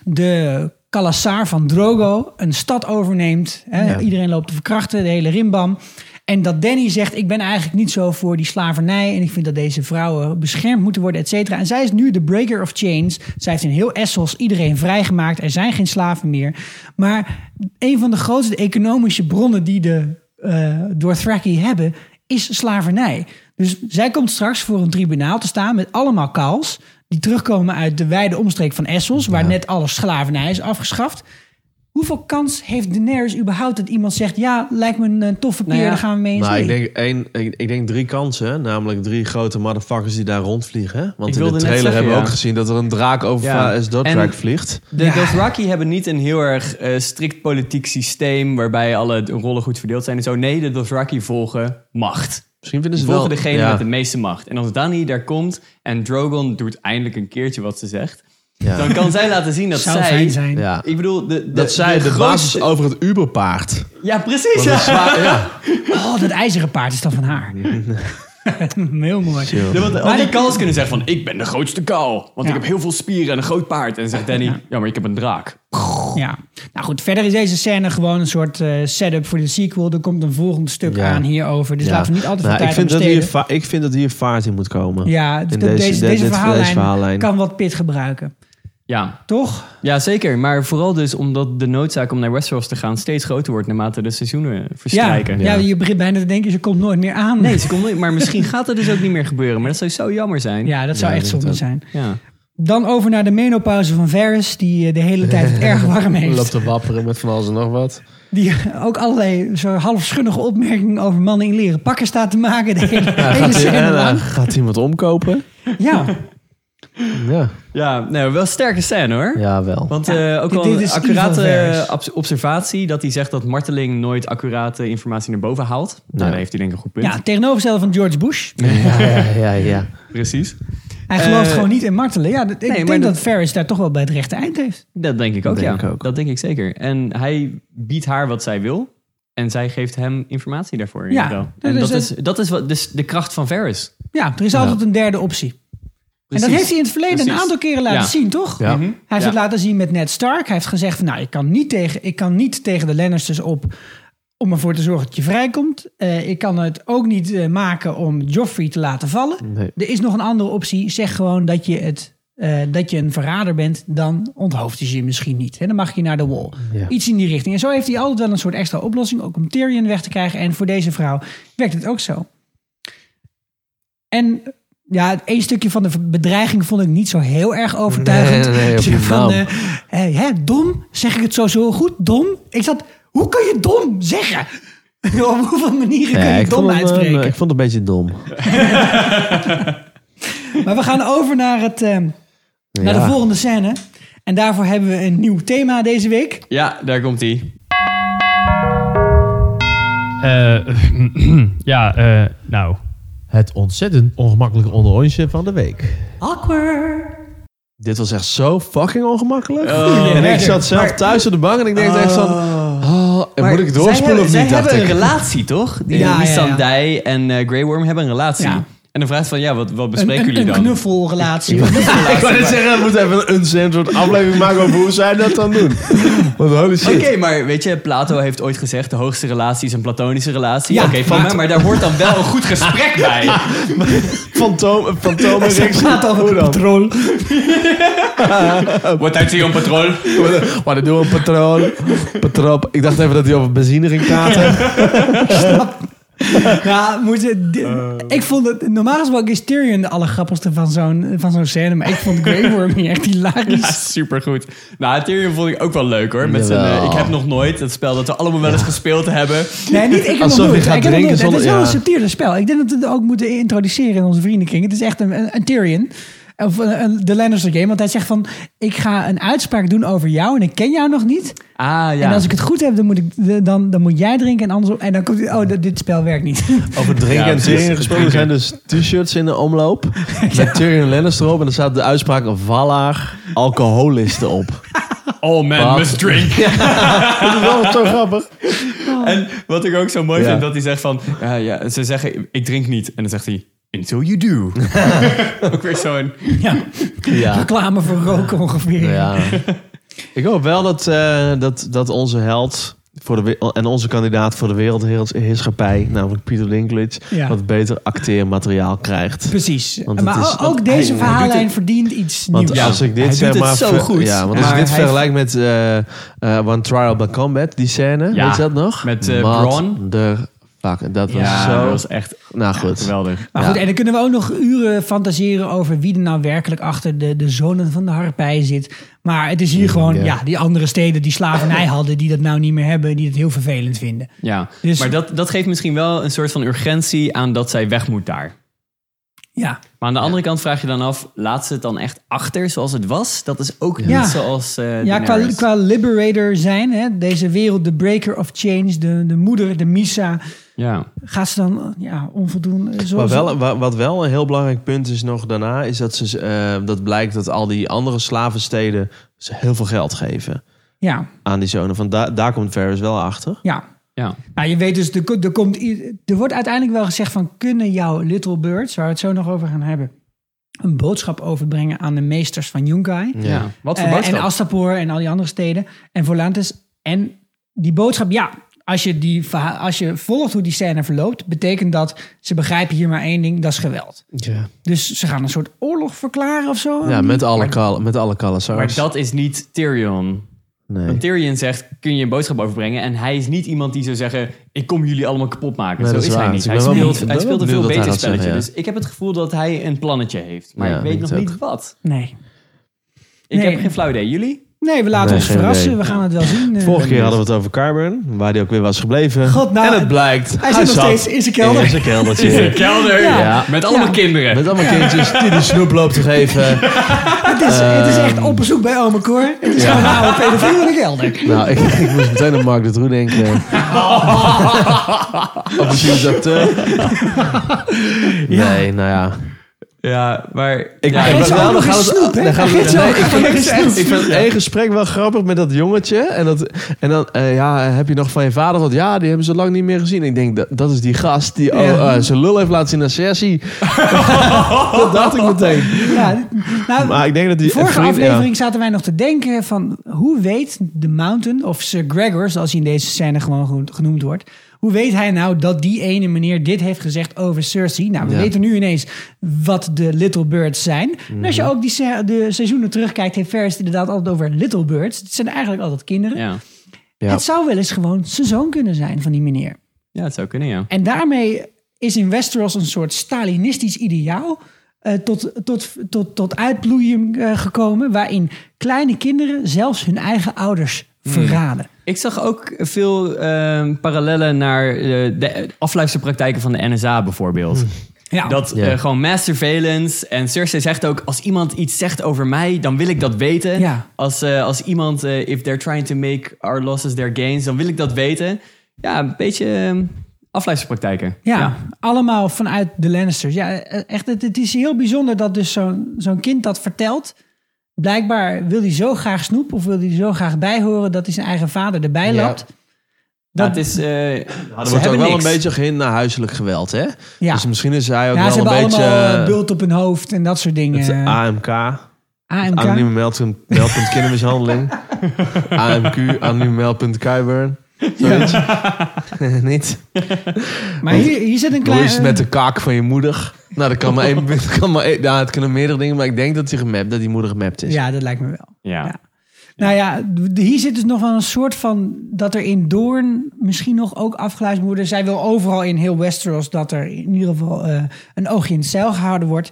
de Kalasar van Drogo een stad overneemt. Hè? Ja. Iedereen loopt te verkrachten, de hele rimbam. En dat Danny zegt, ik ben eigenlijk niet zo voor die slavernij... en ik vind dat deze vrouwen beschermd moeten worden, et cetera. En zij is nu de breaker of chains. Zij heeft in heel Essos iedereen vrijgemaakt. Er zijn geen slaven meer. Maar een van de grootste economische bronnen die de eh Dothraki hebben... is slavernij. Dus zij komt straks voor een tribunaal te staan met allemaal kals... die terugkomen uit de wijde omstreek van Essos... waar net alle slavernij is afgeschaft... Hoeveel kans heeft Daenerys überhaupt dat iemand zegt... ja, lijkt me een eh, toffe peer, Nou ja, daar gaan we mee in nou, ik, denk één, ik, ik denk drie kansen. Namelijk drie grote motherfuckers die daar rondvliegen. hè? Want Ik in de trailer zeggen, hebben we ja. ook gezien dat er een draak over Ja. ja. Dothraki vliegt. De Ja. Dothraki hebben niet een heel erg eh, strikt politiek systeem... waarbij alle rollen goed verdeeld zijn en zo. Nee, de Dothraki volgen macht. Misschien vinden Ze volgen wel... degene ja, met de meeste macht. En als Danny daar komt en Drogon doet eindelijk een keertje wat ze zegt... ja. dan kan zij laten zien dat Zou zij... zijn. Ja. Ik bedoel, de, de, Dat zij de, grootste- basis over het Uberpaard. Ja, precies. Want dat is Ja. zwaar- ja. Oh, dat ijzeren paard is dan van haar. Heel mooi. Ja, want die kals kunnen zeggen van... ik ben de grootste kal, want Ja. ik heb heel veel spieren en een groot paard. En dan zegt Danny, ja, maar ik heb een draak. Ja. Nou goed, verder is deze scène gewoon een soort eh, setup voor de sequel. Er komt een volgend stuk Ja. aan hierover. Dus Ja. laten we niet altijd Nou, veel ik, tijd vind dat hier, ik vind dat hier vaart in moet komen. Ja, In deze- deze, verhaallijn, deze verhaallijn. kan wat pit gebruiken. Ja. Toch? ja, zeker. Maar vooral dus omdat de noodzaak om naar Westeros te gaan... steeds groter wordt naarmate de seizoenen verstrijken. Ja, ja, je begint bijna te denken, ze komt nooit meer aan. Nee, ze komt nooit, maar misschien gaat het dus ook niet meer gebeuren. Maar dat zou zo jammer zijn. Ja, dat zou Ja, echt zonde zijn. Ja. Dan over naar de menopauze van Varys, die eh, de hele tijd het erg warm heeft. Loopt te wapperen met van alles en nog wat. Die ook allerlei zo halfschunnige opmerkingen over mannen in leren pakken staat te maken. De hele, Ja, hele gaat, scène hij- lang. eh, gaat iemand omkopen? Ja, Ja, Ja, nou, wel een sterke scène hoor. ja wel. Want Ja, eh, ook dit- wel dit een is accurate observatie dat hij zegt dat marteling nooit accurate informatie naar boven haalt. Nou, Ja. daar heeft hij denk ik een goed punt. ja tegenovergestelde van George Bush. Ja, ja, ja, ja. Precies. Hij gelooft Eh, gewoon niet in martelen. Ja, dat- ik denk dat- dat Varys daar toch wel bij het rechte eind heeft. Dat denk ik ook, denk ja. ik ook. Dat denk ik zeker. En hij biedt haar wat zij wil. En zij geeft hem informatie daarvoor. Ja, dat en is dat is, dat is wat, dus de kracht van Varys. Ja, er is altijd een derde optie. En dat heeft hij in het verleden een aantal keren laten Ja. zien, toch? Ja. Mhm. Hij heeft Ja. het laten zien met Ned Stark. Hij heeft gezegd van, nou, ik kan niet tegen, ik kan niet tegen de Lannisters op om ervoor te zorgen dat je vrijkomt. Eh, ik kan het ook niet eh, maken om Joffrey te laten vallen. Nee. Er is nog een andere optie. Zeg gewoon dat je, het, eh, dat je een verrader bent. Dan onthoofd hij je misschien niet. Hè? Dan mag je naar de wall. Ja. Iets in die richting. En zo heeft hij altijd wel een soort extra oplossing. Ook om Tyrion weg te krijgen. En voor deze vrouw werkt het ook zo. En ja, één stukje van de bedreiging vond ik niet zo heel erg overtuigend. Nee, nee, nee, van, eh, eh, hè, dom? Zeg ik het zo, zo goed? Dom? Ik zat, hoe kan je dom zeggen? Op hoeveel manieren kun je ik, dom vond hem, uitspreken? eh, ik vond het een beetje dom. Maar we gaan over naar, het, eh, naar de volgende scène. En daarvoor hebben we een nieuw thema deze week. Ja, daar komt hij. Eh, ja, eh, nou. Het ontzettend ongemakkelijke onderrondje van de week. Awkward. Dit was echt zo fucking ongemakkelijk. Oh. en ik zat zelf thuis op de bank en ik denk echt van... Oh, en moet ik doorspoelen of niet, Zij dacht hebben ik. een relatie, toch? Die Ja, ja, ja. Missandei en eh, Grey Worm hebben een relatie. Ja. En dan vraagt van, ja, wat, wat Een, bespreken een, jullie een dan? knuffelrelatie. Ik wou net zeggen, we moeten even een soort aflevering maken over hoe zij dat dan doen. Want holy shit. Oké, maar weet je, Plato heeft ooit gezegd... de hoogste relatie is een platonische relatie. Ja, Oké, prima, maar daar hoort dan wel een goed gesprek bij. Fantoom, fantoom en over patroon. Wat uit die patrol? Maar dat doen we een patroon. Patroon. Ik dacht even dat hij over benzine ging praten. Ja, moeten, di- ik vond het, normaal gesproken is Tyrion de allergrappigste van zo'n, van zo'n scène. Maar ik vond Grey Worm hier echt hilarisch. Ja, supergoed. Nou, Tyrion vond ik ook wel leuk hoor. Met zijn, eh, ik heb nog nooit, het spel dat we allemaal wel eens gespeeld hebben. Nee, niet ik heb Alsof nog je nooit. gaat ik heb nog drinken nooit. Het is wel ja. een subtiele spel. Ik denk dat we het ook moeten introduceren in onze vriendenkring. Het is echt een, een, een Tyrion. Of een, een- de Lannister game. Want hij zegt van, ik ga een uitspraak doen over jou en ik ken jou nog niet. Ah ja. En als ik het goed heb, dan moet, ik, dan, dan moet jij drinken en andersom. En dan komt hij, oh, dit, spel werkt niet. Over drinken Ja, en. Tyrion gesproken. Er zijn dus t-shirts in de omloop. Met Tyrion Lannister erop. En er staat de uitspraak Valar alcoholisten op. All men must drink. Dat is wel zo grappig. En wat ik ook zo mooi Ja. vind, dat hij zegt van... Ja, ja, ze zeggen, ik drink niet. En dan zegt hij, until you do. ook weer zo'n... ja. Ja. Reclame voor roken ongeveer. ja. Ik hoop wel dat, eh, dat, dat onze held voor de, we- en onze kandidaat voor de wereldheerschappij, namelijk Peter Dinklage, Ja. wat beter acteermateriaal krijgt. Precies. Want het maar is- o- ook want deze hij- hij verhaallijn verdient iets Want nieuws. Ja, als ik dit hij zeg doet het maar... zo ver- goed. Ja, want als Maar ik dit hij- vergelijk met eh eh, One Trial by Combat, die scène, Ja, weet je dat nog? met, eh. De fuck, dat was Ja, zo... dat was echt nou goed. geweldig. Maar Ja. goed, en dan kunnen we ook nog uren fantaseren over wie er nou werkelijk achter de, de zonen van de harpij zit. Maar het is hier gewoon, ja. ja. die andere steden die slavernij hadden, die dat nou niet meer hebben, die het heel vervelend vinden. Ja, Dus- maar dat, dat geeft misschien wel een soort van urgentie aan dat zij weg moet daar. Ja, Maar aan de andere kant vraag je dan af, laat ze het dan echt achter zoals het was? Dat is ook Ja. niet zoals eh ja qua, qua liberator zijn, hè, deze wereld, de breaker of change, de, de moeder, de Misa, Ja. gaat ze dan ja, onvoldoende... Maar Zoals, wel, wa- wat wel een heel belangrijk punt is nog daarna, is dat, ze, eh, dat blijkt dat al die andere slavensteden ze heel veel geld geven Ja, aan die zonen. Van da- daar komt Ferris wel achter. ja. ja. Nou, je weet dus, er, ko- er, komt, er wordt uiteindelijk wel gezegd van... kunnen jouw little birds, waar we het zo nog over gaan hebben... een boodschap overbrengen aan de meesters van Yunkai. ja. Wat voor boodschap? en Astapor en al die andere steden. En Volantis. En die boodschap, ja... Als je, die, als je volgt hoe die scène verloopt... betekent dat ze begrijpen hier maar één ding, dat is geweld. Ja, Dus ze gaan een soort oorlog verklaren of zo. ja met alle, kal met alle Kalasars. maar dat is niet Tyrion. nee. Want Tyrion zegt, kun je een boodschap overbrengen? En hij is niet iemand die zou zeggen, ik kom jullie allemaal kapot maken. Nee, Zo dat is is hij niet. Hij speelt, hij speelt een veel beter spelletje. zeggen, Dus ik heb het gevoel dat hij een plannetje heeft. Maar Ja, ik weet nog ook. niet wat. Nee. Ik Nee. heb geen flauw idee. Jullie? Nee, we laten Nee, ons verrassen. idee. We gaan het wel zien. Eh, Vorige keer hadden we het over Carburn, waar hij ook weer was gebleven. God, nou, en het blijkt, hij zit nog steeds in zijn kelder. In zijn keldertje. In de kelder. Ja. Ja. Met allemaal Ja. kinderen. Met allemaal kindjes die de snoep loopt te geven. Het is, het is echt op bezoek bij Ome Cor. Het is gewoon een oude pedofiel in de kelder. Nou, ik, ik moest meteen aan Mark de Troe denken. Op een acteur. Nee, nou ja. Ja, maar... Ik, ja, ik- wel, nog dan snoep, dan nee, ik vind- Ik één gesprek wel grappig met dat jongetje. En, dat, en dan, eh, ja, heb je nog van je vader wat? Ja, die hebben ze lang niet meer gezien. Ik denk, dat, dat is die gast die oh, eh, zijn lul heeft laten zien naar Cersei. dat dacht ik meteen. Ja, nou, Maar ik denk dat die... Vorige ja. aflevering zaten wij nog te denken van hoe weet de Mountain of Sir Gregor, zoals hij in deze scène gewoon geno- genoemd wordt, hoe weet hij nou dat die ene meneer dit heeft gezegd over Cersei? Nou, we Ja. weten nu ineens wat de Little Birds zijn. En Mhm. als je ook die se- de seizoenen terugkijkt, heeft Ferris inderdaad altijd over Little Birds. Het zijn eigenlijk altijd kinderen. ja. Ja. Het zou wel eens gewoon zijn zoon kunnen zijn van die meneer. ja, het zou kunnen, ja. En daarmee is in Westeros een soort Stalinistisch ideaal eh, tot, tot, tot, tot uitbloeien eh, gekomen, waarin kleine kinderen zelfs hun eigen ouders verraden. Ik zag ook veel ehm, parallellen naar eh, de afluisterpraktijken van de NSA bijvoorbeeld. Ja, Dat Ja. eh, gewoon mass surveillance. En Cersei zegt ook, als iemand iets zegt over mij, dan wil ik dat weten. Ja. Als, eh, als iemand, eh, if they're trying to make our losses their gains, dan wil ik dat weten. Ja, een beetje ehm, afluisterpraktijken. ja, allemaal vanuit de Lannisters. Ja, echt, het, het is heel bijzonder dat dus zo'n zo'n kind dat vertelt. Blijkbaar wil hij zo graag snoep of wil hij zo graag bijhoren dat hij zijn eigen vader erbij Ja. lapt. Ja, Dat, het is, eh, Er ze wordt ook wel niks. een beetje gehind naar huiselijk geweld, hè? ja. Dus misschien is hij ook ja, wel een beetje... allemaal eh, eh, bult op hun hoofd en dat soort dingen. het AMK, AMK. anonieme meldpunt, meldpunt kindermishandeling. AMQ, anonieme meldpunt Kuiburn. Zoiets. Niet? Maar hier, hier zit een Hoe klein... is het met de kaak van je moeder? Nou, dat kan maar één... dat kan maar één ja, het kunnen meerdere dingen, maar ik denk dat, hij gemapt, dat die moeder gemapt is. Ja, dat lijkt me wel. Ja. Ja. Nou ja, d- hier zit dus nog wel een soort van... dat er in Doorn misschien nog ook afgeluisterd moet worden. Zij wil overal in heel Westeros dat er in ieder geval eh, een oogje in het zeil gehouden wordt.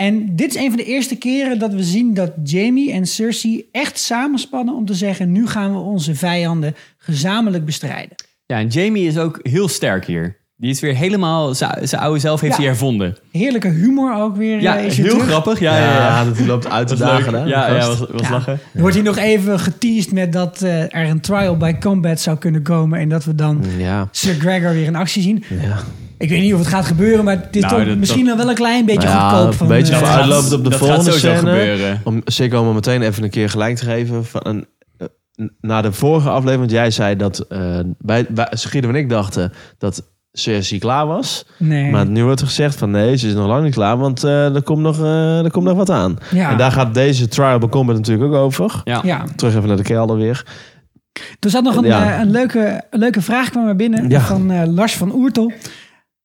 En dit is een van de eerste keren dat we zien dat Jamie en Cersei echt samenspannen om te zeggen... nu gaan we onze vijanden gezamenlijk bestrijden. ja, en Jamie is ook heel sterk hier. Die is weer helemaal, zijn oude zelf heeft Ja. hij hervonden. Heerlijke humor ook weer. Ja, eh, is heel terug. grappig. Ja, Ja, ja, ja. dat hij loopt uit leuk. dagen, hè? Ja, ja, was, was Ja. lachen. Er wordt hier nog even geteased met dat eh, er een trial by combat zou kunnen komen... en dat we dan Ja, Sir Gregor weer in actie zien. ja. Ik weet niet of het gaat gebeuren, maar het is Nou, toch dat- misschien nog wel een klein beetje Nou ja, goedkoop. een Van, beetje eh, gaat- op de dat volgende gaat sowieso scène. gebeuren. Om zeker om meteen even een keer gelijk te geven. Van een, eh, na de vorige aflevering, want jij zei dat eh bij, bij en ik dachten dat Cersei klaar was. Nee. Maar nu wordt er gezegd van nee, ze is nog lang niet klaar, want eh, er, komt nog, eh, er komt nog wat aan. ja. En daar gaat deze trial by combat natuurlijk ook over. Ja. ja. Terug even naar de kelder weer. Er zat nog een, Ja. eh, een, leuke, een leuke vraag kwam er binnen Ja. van eh, Lars van Oertel.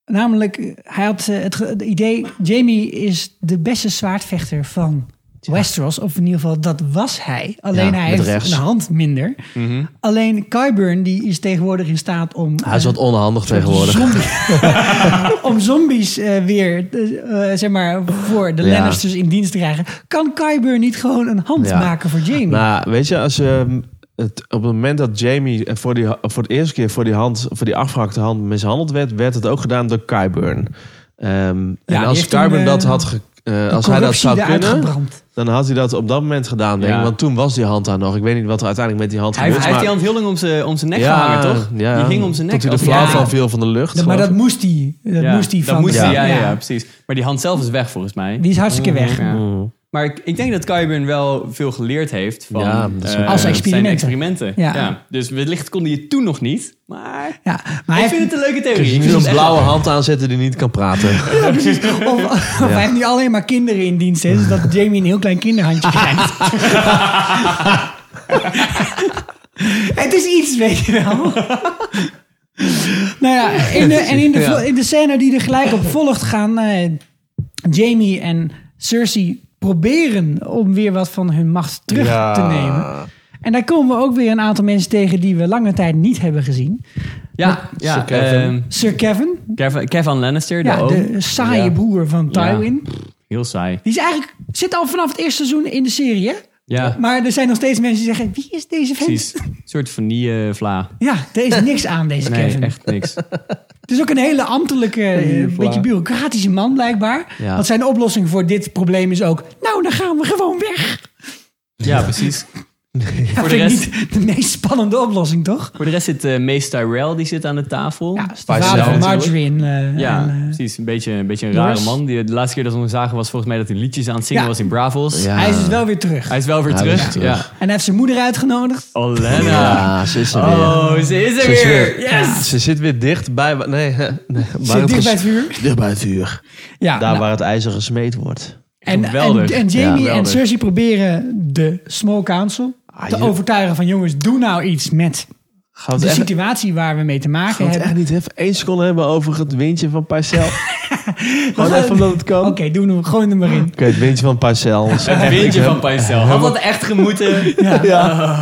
Namelijk, eh, hij had eh, het, idee... Jamie is de beste zwaardvechter van Westeros. Of in ieder geval, dat was hij. Alleen Ja, hij heeft rechts. een hand minder. Mhm. Alleen Qyburn die is tegenwoordig in staat om... Hij is eh, wat onhandig tegenwoordig. Zombie- om zombies eh, weer, eh, eh, zeg maar, voor de Ja. Lannisters in dienst te krijgen. Kan Qyburn niet gewoon een hand Ja. maken voor Jamie? Nou, weet je, als ehm, het, op het moment dat Jamie eh, voor, die, voor de eerste keer voor die, hand, voor die afgehakte hand mishandeld werd, werd het ook gedaan door Qyburn. Ehm en die als toen, Qyburn eh, dat had ge- eh, De als hij dat zou kunnen, gebrand. dan had hij dat op dat moment gedaan, denk ik. Ja. Want toen was die hand daar nog. Ik weet niet wat er uiteindelijk met die hand Hij, hij heeft die hand heel lang om zijn, om zijn nek ja, gehangen, toch? Ja, Die ging om zijn nek. Tot hij er als- flauw ja. van viel van de lucht. Ja, maar dat moest hij. Dat Ja, moest hij dat van. moest hij, ja, ja, ja. ja, precies. Maar die hand zelf is weg volgens mij. Die is hartstikke weg. Ja. Mm. Maar ik, ik denk dat Qyburn wel veel geleerd heeft van Ja, is eh, Als zijn experimenten. experimenten. Ja. Ja. Dus wellicht kon hij het toen nog niet. Maar Ja, maar ik vind het een leuke theorie. je Ik nu vind een echt- blauwe hand aanzetten die niet kan praten. heeft, of, of hij heeft niet alleen maar kinderen in dienst, hè, dus dat Jamie een heel klein kinderhandje krijgt. het is iets, weet je wel. nou ja, in de, en in de, Ja. in de scène die er gelijk op volgt gaan eh, Jamie en Cersei proberen om weer wat van hun macht terug Ja. te nemen. En daar komen we ook weer een aantal mensen tegen die we lange tijd niet hebben gezien. Ja, ja Sir Kevin. ehm, Sir Kevin, Kevin, Kevin Lannister, de ja, oom. de saaie Ja. broer van Tywin. Heel saai. Die is eigenlijk, zit al vanaf het eerste seizoen in de serie, hè? Ja, Maar er zijn nog steeds mensen die zeggen, wie is deze vent? precies. Een soort vanille-vla. Ja, er is niks aan deze Nee, Kevin. echt niks. Het is ook een hele ambtelijke, eh, beetje bureaucratische man blijkbaar. Ja. Want zijn oplossing voor dit probleem is ook... Nou, dan gaan we gewoon weg. Ja, precies. Ja, Voor de rest- niet de meest spannende oplossing, toch? Voor de rest zit uh, Mace Tyrell, die zit aan de tafel. Ja, de vader van. Marjorie. En, eh, Ja, en, eh, precies. Een beetje, een beetje een rare man. Die, de laatste keer dat we hem zagen was volgens mij dat hij liedjes aan het zingen Ja. was in Bravos. Ja. Hij is dus wel weer terug. Hij is wel weer terug. Ja. En hij heeft zijn moeder uitgenodigd. Olena. Ja, ze is er weer. Oh, ze is er Ze is weer. weer- Yes. Ze zit weer dicht bij... Nee, nee waar Zit dicht bij het vuur. Dicht bij het vuur. Ja, Daar nou, waar het ijzer gesmeed wordt. en, en, Jamie en. Cersei proberen de Small Council te je- overtuigen van... jongens, doe nou iets met de echt, situatie waar we mee te maken we het hebben. echt niet even één seconde hebben over het windje van Parcel? Gewoon even omdat het kan. Oké, doen we gooi hem maar in. Oké, het windje van Parcel. Het windje van Paisel. Had dat echt gemoeten? Ja.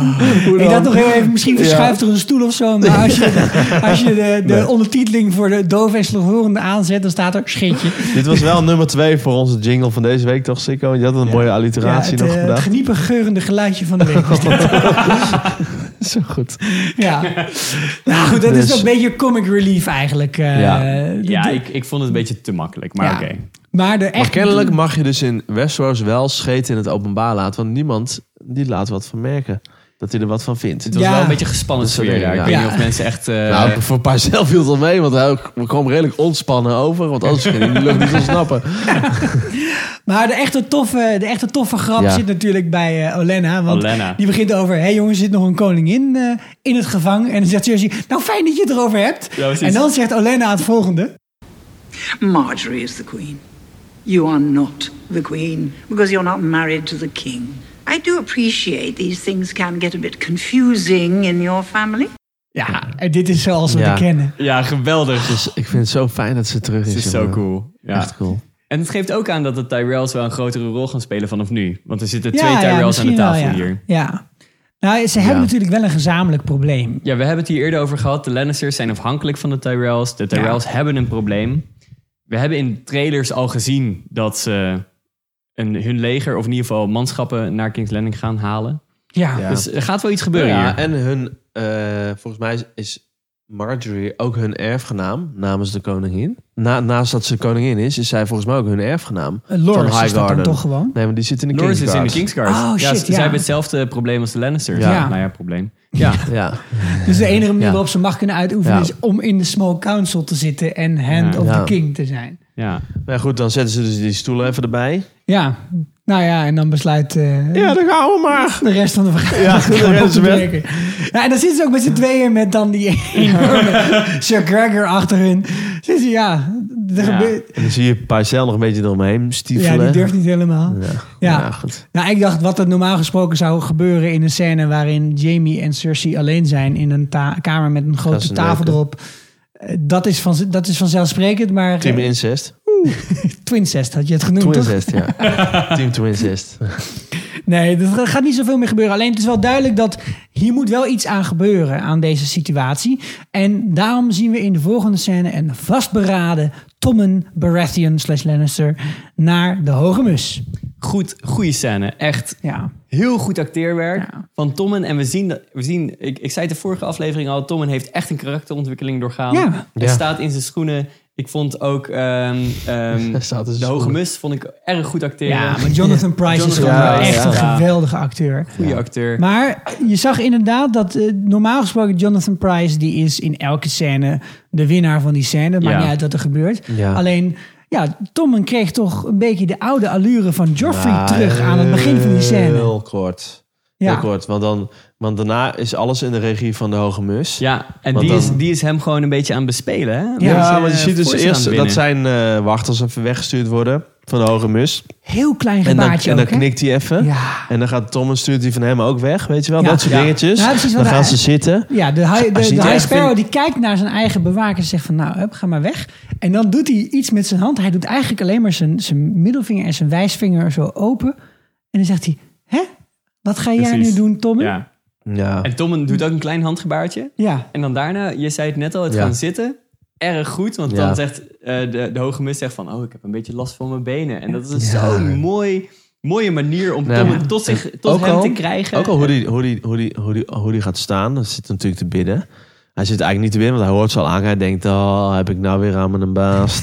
Ik dacht nog heel even, misschien verschuift er een stoel of zo. Maar als je, als je de, de ondertiteling voor de doof en slechthorende aanzet, dan staat er scheetje. Dit was wel nummer twee voor onze jingle van deze week, toch, Sikko? Je had een mooie Ja, alliteratie het, nog eh, het gedaan. geniepig geurende geluidje van de week. Zo goed. ja. Nou goed, dat is Dus- ook een beetje comic relief eigenlijk. eh, Ja. Ja, ik, ik vond het een beetje te makkelijk. Maar Ja. oké. Maar de Maar echt... kennelijk mag je dus in Westeros wel scheten in het openbaar laten. Want niemand die laat wat van merken. Dat hij er wat van vindt. Het was Ja. wel een beetje gespannen sfeer een- daar. Ik ja. weet Ja. niet of mensen echt... eh, nou, voor een paar zelf viel het wel mee, want hij we kwam redelijk ontspannen over. Want anders ging hij die lucht niet ontsnappen. Maar de echte toffe, de echte toffe grap Ja. zit natuurlijk bij eh, Olenna. Want die begint over... Hé hey jongens, er zit nog een koningin eh, in het gevang. En dan zegt Cersei... Nou, fijn dat je het erover hebt. Ja, en dan zegt Olenna het volgende. Marjorie is the queen. You are not the queen because you're not married to the king. I do appreciate these things can get a bit confusing in your family. Ja, en dit is zoals we Ja. het kennen. Ja, geweldig. Dus ik vind het zo fijn dat ze terug is. Het is zo jongen. cool. Ja. Echt cool. En het geeft ook aan dat de Tyrells wel een grotere rol gaan spelen vanaf nu. Want er zitten twee ja, Tyrells aan de tafel wel, ja. hier. Ja. Nou, ze hebben natuurlijk wel een gezamenlijk probleem. Ja, we hebben het hier eerder over gehad. De Lannisters zijn afhankelijk van de Tyrells. De Tyrells hebben een probleem. We hebben in trailers al gezien dat ze een, hun leger, of in ieder geval manschappen, naar King's Landing gaan halen. Ja. Ja. Dus er gaat wel iets gebeuren Ja, hier. en hun, eh, volgens mij is- is Marjorie ook hun erfgenaam namens de koningin. Na, naast dat ze koningin is, is zij volgens mij ook hun erfgenaam. Uh, Loris van is dat dan toch gewoon? Nee, maar die zit in de Loris is in de Kingsguard. Kingsguard. Oh, ja, shit, ze, ze ja. hebben hetzelfde probleem als de Lannisters. Ja. Nou ja, probleem. Ja, Ja, Dus de enige manier Ja. waarop ze macht kunnen uitoefenen Ja. is om in de Small Council te zitten en hand Ja. of Ja. the king te zijn. Ja. maar goed, dan zetten ze dus die stoelen even erbij. Ja, nou ja, en dan besluit eh, Ja, dan gaan we maar. de rest van de vergadering Ja, weg. breken. Ja, en dan zitten ze ook met z'n tweeën met dan die enorme Sir Gregor achter hun. Zitten ze, ja, er Ja. gebeurt... En dan zie je Parcel nog een beetje eromheen Ja, stiefelen. die durft niet helemaal. Ja, Ja. ja, goed. Nou, ik dacht wat er normaal gesproken zou gebeuren in een scène waarin Jamie en Cersei alleen zijn in een kamer met een grote tafel erop. Dat is, van, dat is vanzelfsprekend, maar Team eh, Incest. Twincest had je het genoemd, toch? Twincest, ja. Team Twincest. Nee, er gaat niet zoveel meer gebeuren. Alleen het is wel duidelijk dat hier moet wel iets aan gebeuren aan deze situatie. En daarom zien we in de volgende scène een vastberaden Tommen Baratheon slash Lannister naar de Hoge Mus. Goed, goede scène. Echt Ja, heel goed acteerwerk Ja. van Tommen. En we zien, dat, we zien ik, ik zei het de vorige aflevering al, Tommen heeft echt een karakterontwikkeling doorgaan. Ja. Hij Ja. staat in zijn schoenen. Ik vond ook ehm, ehm, de Hoge. Mus vond ik erg goed acteren. ja maar Jonathan Price is Jonathan Price, echt ja. een Ja. geweldige acteur. Goede acteur. Maar je zag inderdaad dat eh, normaal gesproken Jonathan Price... die is in elke scène de winnaar van die scène. Het maakt Ja. niet uit wat er gebeurt. Ja. Alleen, ja, Tommen kreeg toch een beetje de oude allure van Joffrey Ja, terug aan het begin van die scène. Heel kort. Ja. Heel kort. Want, dan, want daarna is alles in de regie van de Hoge Mus. ja, en die, is, dan- die is hem gewoon een beetje aan het bespelen. Hè? Ja, eh, want je ziet dus force aan eerst dat zijn eh, wachters even weggestuurd worden van de Hoge Mus. Heel klein En dan, gebaartje en dan ook, hè? knikt hij even. Ja. En dan gaat Tom en stuurt hij van hem ook weg. Weet je wel, Ja. dat soort Ja. dingetjes. Precies, dan gaan hij- ze zitten. Ja, de, high, de, de High Sparrow vindt- die kijkt naar zijn eigen bewaker en zegt van nou, hup, ga maar weg. En dan doet hij iets met zijn hand. Hij doet eigenlijk alleen maar zijn, zijn middelvinger en zijn wijsvinger zo open. En dan zegt hij, hè? Wat ga jij Precies. nu doen, Tommy? Ja. Ja. En Tommen doet ook een klein handgebaartje. Ja. En dan daarna, je zei het net al, het Ja. gaan zitten. Erg goed, want Ja. dan zegt eh, de, de hoge mus zegt van... oh, ik heb een beetje last van mijn benen. En dat is Ja. zo'n mooi mooie manier om Tom tot, zich, tot hem al- te krijgen. Ook al hoe die, hoe, die, hoe, die, hoe, die, hoe die gaat staan, dat zit natuurlijk te bidden. Hij zit eigenlijk niet te bidden, want hij hoort ze al aan. Hij denkt, oh, heb ik nou weer aan mijn baas.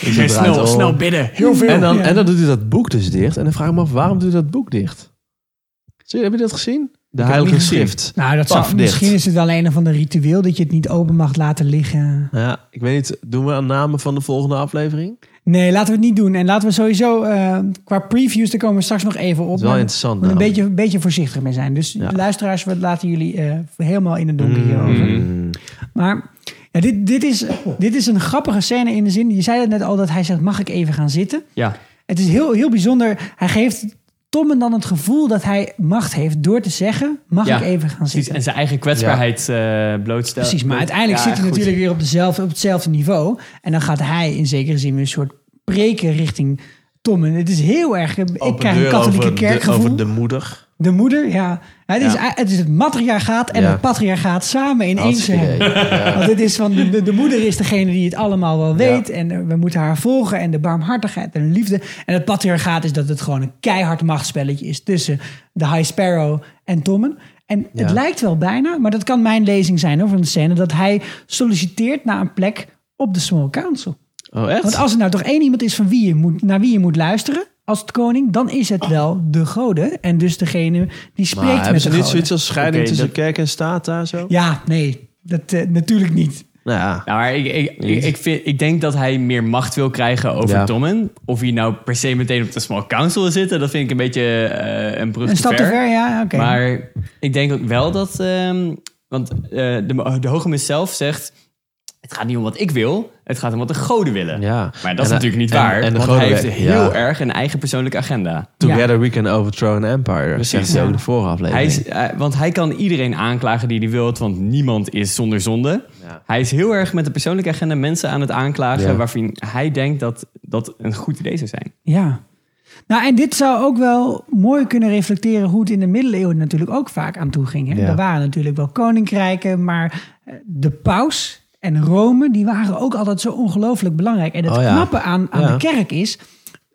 Snel, snel, snel bidden. Heel veel. En dan, Ja. en dan doet hij dat boek dus dicht. En dan vraag ik me af, waarom doet hij dat boek dicht? Zie je, heb je dat gezien? De heb Heilige. Schrift. Nou, dat Paf, zou, dicht. misschien is het wel een of ander ritueel dat je het niet open mag laten liggen. Ja, ik weet niet, doen we aan namen van de volgende aflevering? Dat Nee, laten we het niet doen. En laten we sowieso eh, qua previews, daar komen we straks nog even op. is wel maar interessant. moeten een beetje, een beetje voorzichtig mee zijn. Dus Ja. luisteraars, we laten jullie eh, helemaal in het donker hierover. Mm. Maar ja, dit, dit, is, dit is een grappige scène in de zin. Je zei het net al dat hij zegt: Mag ik even gaan zitten? Ja, Het is heel, heel bijzonder. Hij geeft Tommen dan het gevoel dat hij macht heeft door te zeggen: Mag Ja, ik even gaan precies. zitten? En zijn eigen kwetsbaarheid eh blootstellen. Precies, maar uiteindelijk Ja, zit hij goed. natuurlijk weer op, dezelfde, op hetzelfde niveau. En dan gaat hij in zekere zin weer een soort preken richting Tommen. Het is heel erg. Ik Open krijg een katholieke kerkgevoel. Over de moeder. De moeder, ja. Het is, Ja. het is het matriarchaat en Ja. het patriarchaat samen in één. Ja. Want het is van de, de, de moeder is degene die het allemaal wel weet. En eh, we moeten haar volgen. En de barmhartigheid en de liefde. En het patriarchaat is dat het gewoon een keihard machtsspelletje is tussen de High Sparrow en Tommen. En het lijkt wel bijna, maar dat kan mijn lezing zijn over de scène, dat hij solliciteert naar een plek op de Small Council. Oh, echt? Want als er nou toch één iemand is van wie je moet, naar wie je moet luisteren als het koning, dan is het wel de goden. En dus degene die spreekt maar met hebben de ze niet zoiets als scheiding tussen dat- kerk en staat daar zo? Ja, nee, dat eh, natuurlijk niet. Nou ja. Nou, maar ik, ik, ik, ik, vind, ik denk dat hij meer macht wil krijgen over Ja. Tommen. Of hij nou per se meteen op de small council wil zitten, dat vind ik een beetje eh, een brug Een te stap te ver, ja, oké. Maar ik denk ook wel dat... ehm, want eh, de, de hoge zelf zegt... Het gaat niet om wat ik wil, het gaat om wat de goden willen. Ja. Maar dat is En, natuurlijk niet en- waar, en de want goden hij heeft heel ja. erg een eigen persoonlijke agenda. Together we can overthrow an empire. Precies, zegt ja. ook de vorige aflevering. Hij is, eh, want hij kan iedereen aanklagen die hij wilt, want niemand is zonder zonde. Ja. Hij is heel erg met de persoonlijke agenda mensen aan het aanklagen... Ja. waarvan hij denkt dat dat een goed idee zou zijn. Ja. Nou, en dit zou ook wel mooi kunnen reflecteren hoe het in de middeleeuwen natuurlijk ook vaak aan toe ging. Hè? Ja. Er waren natuurlijk wel koninkrijken, maar eh, de paus en Rome, die waren ook altijd zo ongelooflijk belangrijk. En het Oh ja. knappe aan, aan Ja. de kerk is,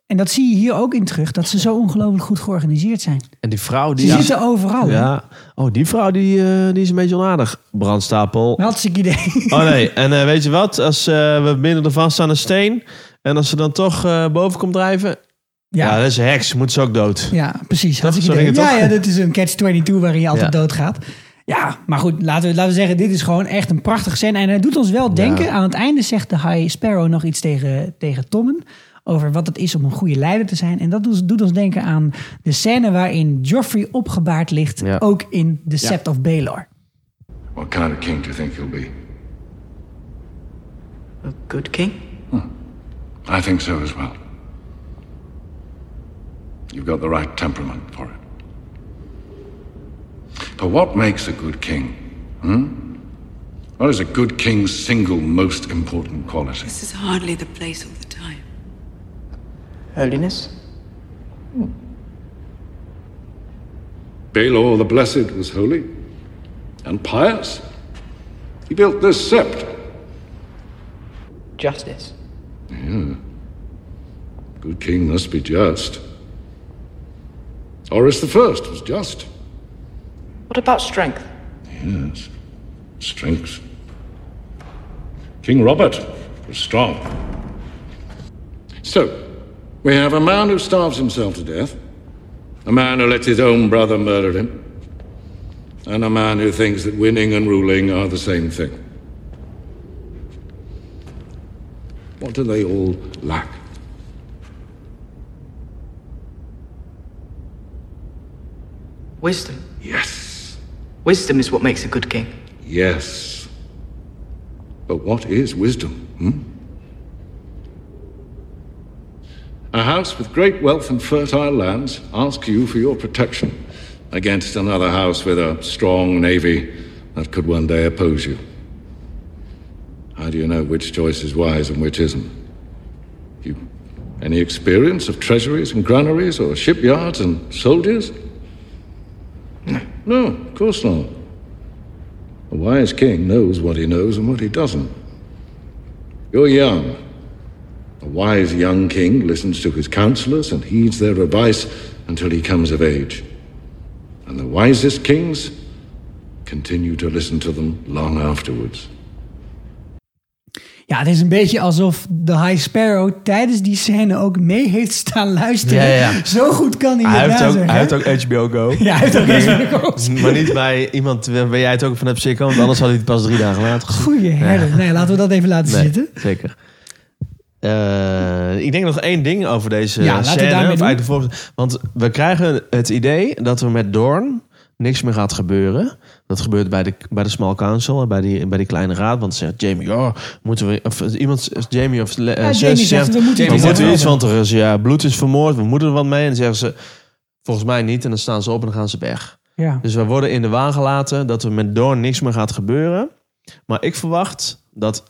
en dat zie je hier ook in terug, dat ze zo ongelooflijk goed georganiseerd zijn. En die vrouw Ze die... zitten overal. hè? Ja. Oh, die vrouw die, eh, die is een beetje onaardig. Brandstapel. Hartstikke idee. Oh nee, en eh, weet je wat? Als eh, we binnen er vast aan een steen... en als ze dan toch boven komt drijven... Ja. Ja, dat is een heks. Moet ze ook dood. Ja, precies. Had ik Zo idee. Ja, ja, dit is een catch-22 waarin je altijd Ja. doodgaat. Ja, maar goed, laten we, laten we zeggen, dit is gewoon echt een prachtige scène. En het doet ons wel denken, Ja. aan het einde zegt de High Sparrow nog iets tegen, tegen Tommen... over wat het is om een goede leider te zijn. En dat doet, doet ons denken aan de scène waarin Joffrey opgebaard ligt... Ja. ook in The Sept of Baelor. What kind of king do you think you'll be? A good king? I think so as well. You've got the right temperament for it. But what makes a good king? Hmm? What is a good king's single most important quality? This is hardly the place or the time. Holiness? Baelor the Blessed was holy and pious. He built this sept. Justice? Good king must be just. Horus the First was just. What about strength? Yes. Strength. King Robert was strong. So, we have a man who starves himself to death, a man who lets his own brother murder him, and a man who thinks that winning and ruling are the same thing. What do they all lack? Wisdom. Wisdom is what makes a good king. Yes. But what is wisdom? Hmm? A house with great wealth and fertile lands asks you for your protection against another house with a strong navy that could one day oppose you. How do you know which choice is wise and which isn't? You any experience of treasuries and granaries or shipyards and soldiers? No. No, course not. A wise king knows what he knows and what he doesn't. You're young. A wise young king listens to his counselors and heeds their advice until he comes of age. And the wisest kings continue to listen to them long afterwards. Ja, het is een beetje alsof de High Sparrow tijdens die scène ook mee heeft staan luisteren. Ja, ja. Zo goed kan hij Hij het ook, hij heeft ook HBO Go. Ja, hij heeft ook HBO Go. Maar niet bij iemand waar jij het ook van hebt zeker, want anders had hij het pas drie dagen later gezien. Goeie herder. Nee, laten we dat even laten Nee, zitten. Zeker. Eh, ik denk nog één ding over deze Ja, we scène. of eigenlijk de voor- want we krijgen het idee dat er met Dorn niks meer gaat gebeuren. Dat gebeurt bij de, bij de Small Council, bij die, bij die kleine raad. Want zegt Jamie, oh, moeten we... Of iemand, Jamie of uh, Ja, Jamie zegt, we moeten we iets moeten doen. iets, want er is ja, bloed is vermoord. We moeten er wat mee. En dan zeggen ze, volgens mij niet. En dan staan ze op en dan gaan ze weg. Ja. Dus we worden in de waan gelaten dat er met Doorn niks meer gaat gebeuren. Maar ik verwacht dat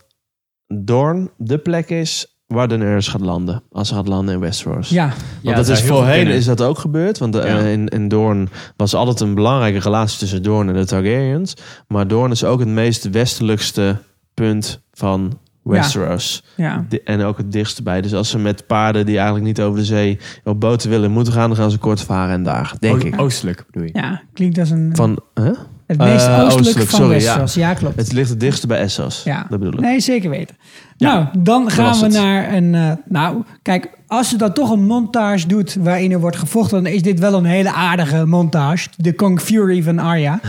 Doorn de plek is waar Daenerys gaat landen. Als ze gaat landen in Westeros. Ja. Want Ja, dat is voorheen is dat ook gebeurd. Want eh, Ja. in, in Doorn was altijd een belangrijke relatie tussen Doorn en de Targaryens. Maar Doorn is ook het meest westelijkste punt van Westeros. Ja. Di- En ook het dichtst bij. Dus als ze met paarden die eigenlijk niet over de zee op boten willen moeten gaan, dan gaan ze kort varen en daar. Denk O- ik. Oostelijk bedoel je? ja, klinkt als een... Van, hè? Het meest oostelijk, van sorry, Westeros. Ja, klopt. Het ligt het dichtste bij Essos. Ja. Dat bedoel ik. Nee, zeker weten. Nou, dan gaan we het. naar een... eh, nou, kijk, als je dan toch een montage doet waarin er wordt gevochten... dan is dit wel een hele aardige montage. De Kong Fury van Arya.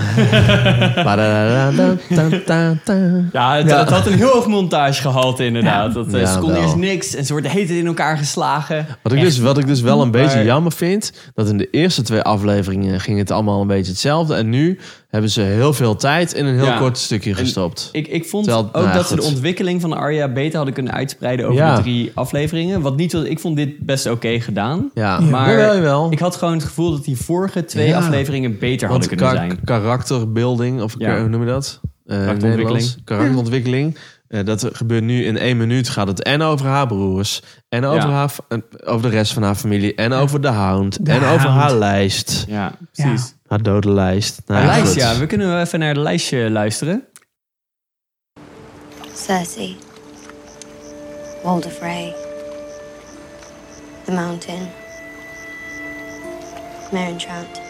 Ja, het, Ja. het had een heel hoog montagegehalte inderdaad. Dat, eh, Ja, ze wel. eerst niks en ze worden heet in elkaar geslagen. Wat ik, dus, wat ik dus wel een beetje jammer vind, dat in de eerste twee afleveringen ging het allemaal een beetje hetzelfde. En nu hebben ze heel veel tijd in een heel Ja. kort stukje gestopt. Ik, ik vond Terwijl- ook nou dat ze de ontwikkeling van Arya beter hadden kunnen uitspreiden over Ja. de drie afleveringen. Wat niet, ik vond dit best oké gedaan. Ja, Maar jawel, jawel. ik had gewoon het gevoel dat die vorige twee Ja. afleveringen beter Want hadden kunnen kar- zijn. karakterbuilding, of Ja. hoe noem je dat? Eh, Karakterontwikkeling. Nederlands. Karakterontwikkeling. Eh, dat gebeurt nu in één minuut. Gaat het en over haar broers. En over, Ja. haar, en over de rest van haar familie. En over de hound. De en over haar lijst. Ja, precies. Haar dode lijst. Nou, lijst, goed. ja. We kunnen wel even naar de lijstje luisteren. Cersei, Walder Frey, The Mountain, Meryn Trout.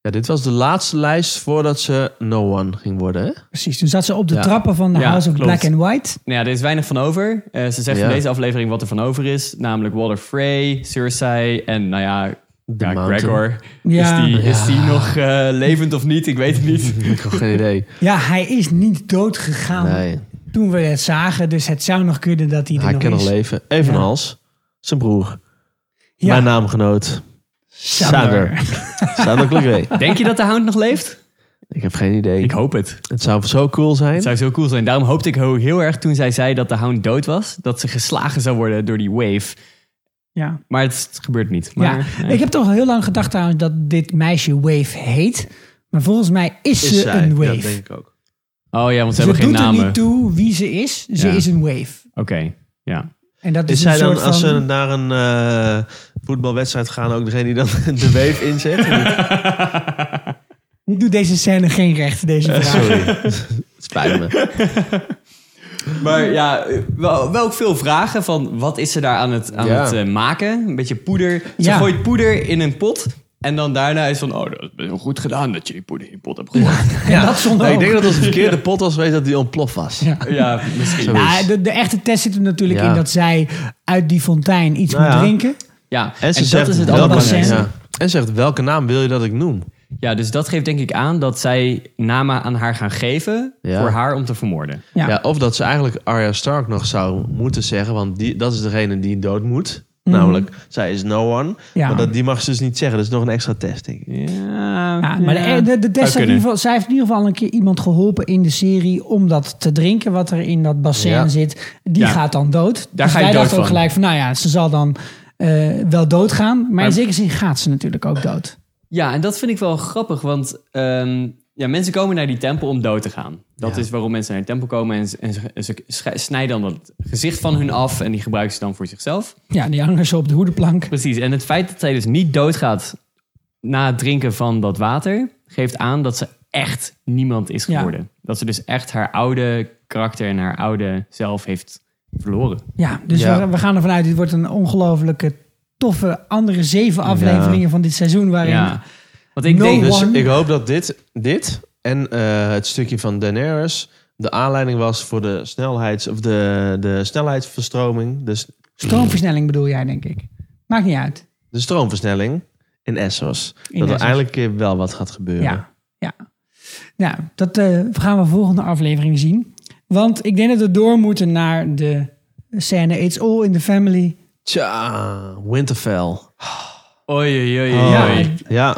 Ja, dit was de laatste lijst voordat ze No One ging worden. Hè? Precies, toen zat ze op de Ja. trappen van de Ja, House of klopt. Black and White. Nou ja, er is weinig van over. Eh, ze zegt Ja. in deze aflevering wat er van over is. Namelijk Walder Frey, Cersei en nou ja, ja. Gregor. Ja. Is, die, is Ja. die nog eh, levend of niet? Ik weet het niet. Ik heb geen idee. Ja, hij is niet dood gegaan Nee, toen we het zagen. Dus het zou nog kunnen dat hij er hij nog kan nog is. leven. Evenals zijn broer. Ja. Mijn naamgenoot. Sander. Sander Clegret. Denk je dat de Hound nog leeft? Ik heb geen idee. Ik hoop het. Het zou zo cool zijn. Het zou zo cool zijn. Daarom hoopte ik heel, erg toen zij zei dat de Hound dood was. Dat ze geslagen zou worden door die wave. Ja. Maar het gebeurt niet. Maar, ja, nee. ik heb toch heel lang gedacht trouwens dat dit meisje Wave heet. Maar volgens mij is, Is ze zij. een Ja, wave. dat denk ik ook. Oh ja, want ze ze hebben geen doet er namen. niet toe wie ze is. Ze Ja. is een wave. Oké, ja. En dat is, Is een zij dan, soort als van... ze naar een eh, voetbalwedstrijd gaan, ook degene die dan de wave inzet? Ik doe deze scène geen recht, deze Eh, vraag. sorry. Het spijt me. Maar ja, wel, wel ook veel vragen van wat is ze daar aan het, aan Ja. het eh, maken? Een beetje poeder. Ze Ja. gooit poeder in een pot. En dan daarna is van, oh, dat is heel goed gedaan dat je die poeder in je pot hebt gegooid. En dat zonder Nee, ik ook. denk dat als het verkeerde pot was geweest, dat die ontploft was. Ja. ja, misschien. Ja, de, de echte test zit er natuurlijk Ja. in dat zij uit die fontein iets Nou moet ja. drinken. Ja, En ze dat zegt, is het welke, allerbelangrijkste. scène. ja. en zegt, welke naam wil je dat ik noem? Ja, dus dat geeft denk ik aan dat zij namen aan haar gaan geven Ja. voor haar om te vermoorden. Ja. Ja. of dat ze eigenlijk Arya Stark nog zou moeten zeggen, want die, dat is degene die dood moet. Mhm. Namelijk, zij is no one. Ja. Maar dat, die mag ze dus niet zeggen. Dat is nog een extra test, denk ik. Ja, Ja, maar de, de, de test in ieder geval, zij heeft in ieder geval al een keer iemand geholpen in de serie om dat te drinken wat er in dat bassin Ja. zit. Die Ja. gaat dan dood. Daar dus ga je wij dachten ook van. gelijk van, nou ja, ze zal dan eh, wel doodgaan. Maar, Maar- in zekere zin gaat ze natuurlijk ook dood. Ja, en dat vind ik wel grappig, want ehm, ja, mensen komen naar die tempel om dood te gaan. Dat is waarom mensen naar de tempel komen en, ze- en ze, snijden dan het gezicht van hun af en die gebruiken ze dan voor zichzelf. Ja, die hangen ze op de hoedenplank. Precies, en het feit dat zij dus niet doodgaat na het drinken van dat water, geeft aan dat ze echt niemand is Ja. geworden. Dat ze dus echt haar oude karakter en haar oude zelf heeft verloren. Ja, dus Ja. We, we gaan ervan uit, dit wordt een ongelofelijke toffe andere zeven afleveringen van dit seizoen waarin... Ja. Want ik No denk Dus one- ik hoop dat dit, dit en eh, het stukje van Daenerys de aanleiding was voor de snelheids of de, de snelheidsverstroming, dus Stroomversnelling bedoel jij, denk ik. Maakt niet uit. de stroomversnelling in Essos. In dat er eindelijk wel wat gaat gebeuren. Ja, ja. Nou, dat eh, gaan we volgende aflevering zien. Want ik denk dat we door moeten naar de scène It's All in the Family. Tja, Winterfell. Oei, oei, oei, Oh. Ja, oei. Ja,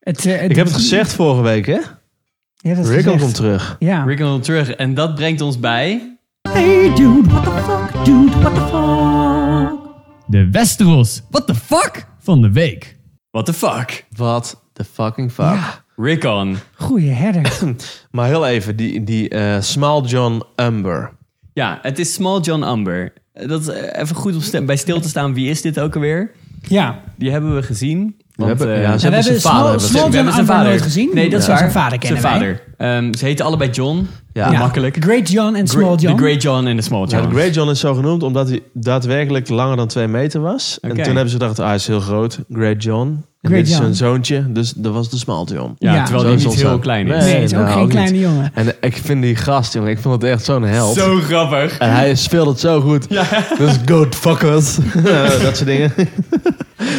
Het, eh, het- ik heb het gezegd vorige week, hè? Rickon komt terug. Ja. Rick komt terug. En dat brengt ons bij... Hey dude, what the fuck? Dude, what the fuck? De Westeros, what the fuck, van de week. What the fuck? Wat the fucking fuck. Rickon. Goeie herder. Maar heel even, die, die eh, Small John Umber. Ja, het is Small John Amber. Dat is eh, even goed om st- bij stil te staan. Wie is dit ook alweer? Ja. Die hebben we gezien. We hebben- eh, ja, ze we hebben zijn vader. Small, hebben Small we- John hebben zijn vader nooit gezien. Nee, dat is Ja, waar. Zijn vader kennen Zijn wij. vader. Ehm, ze heten allebei John. Ja. Ja. Makkelijk. Great John en Small John. De Great John en de Small Ja, John. de Great John is zo genoemd omdat hij daadwerkelijk langer dan twee meter was. En toen hebben ze gedacht, ah, hij is heel groot. Great John. En Great dit is zijn zoontje, dus dat was de John. Ja, Ja. terwijl Zo die is niet heel klein is. Nee, het is ook nou, geen ook kleine niet. jongen. En ik vind die gast, jongen, ik vond het echt zo'n held. Zo grappig. En hij speelt het zo goed. Dus good fuckers. dat soort dingen.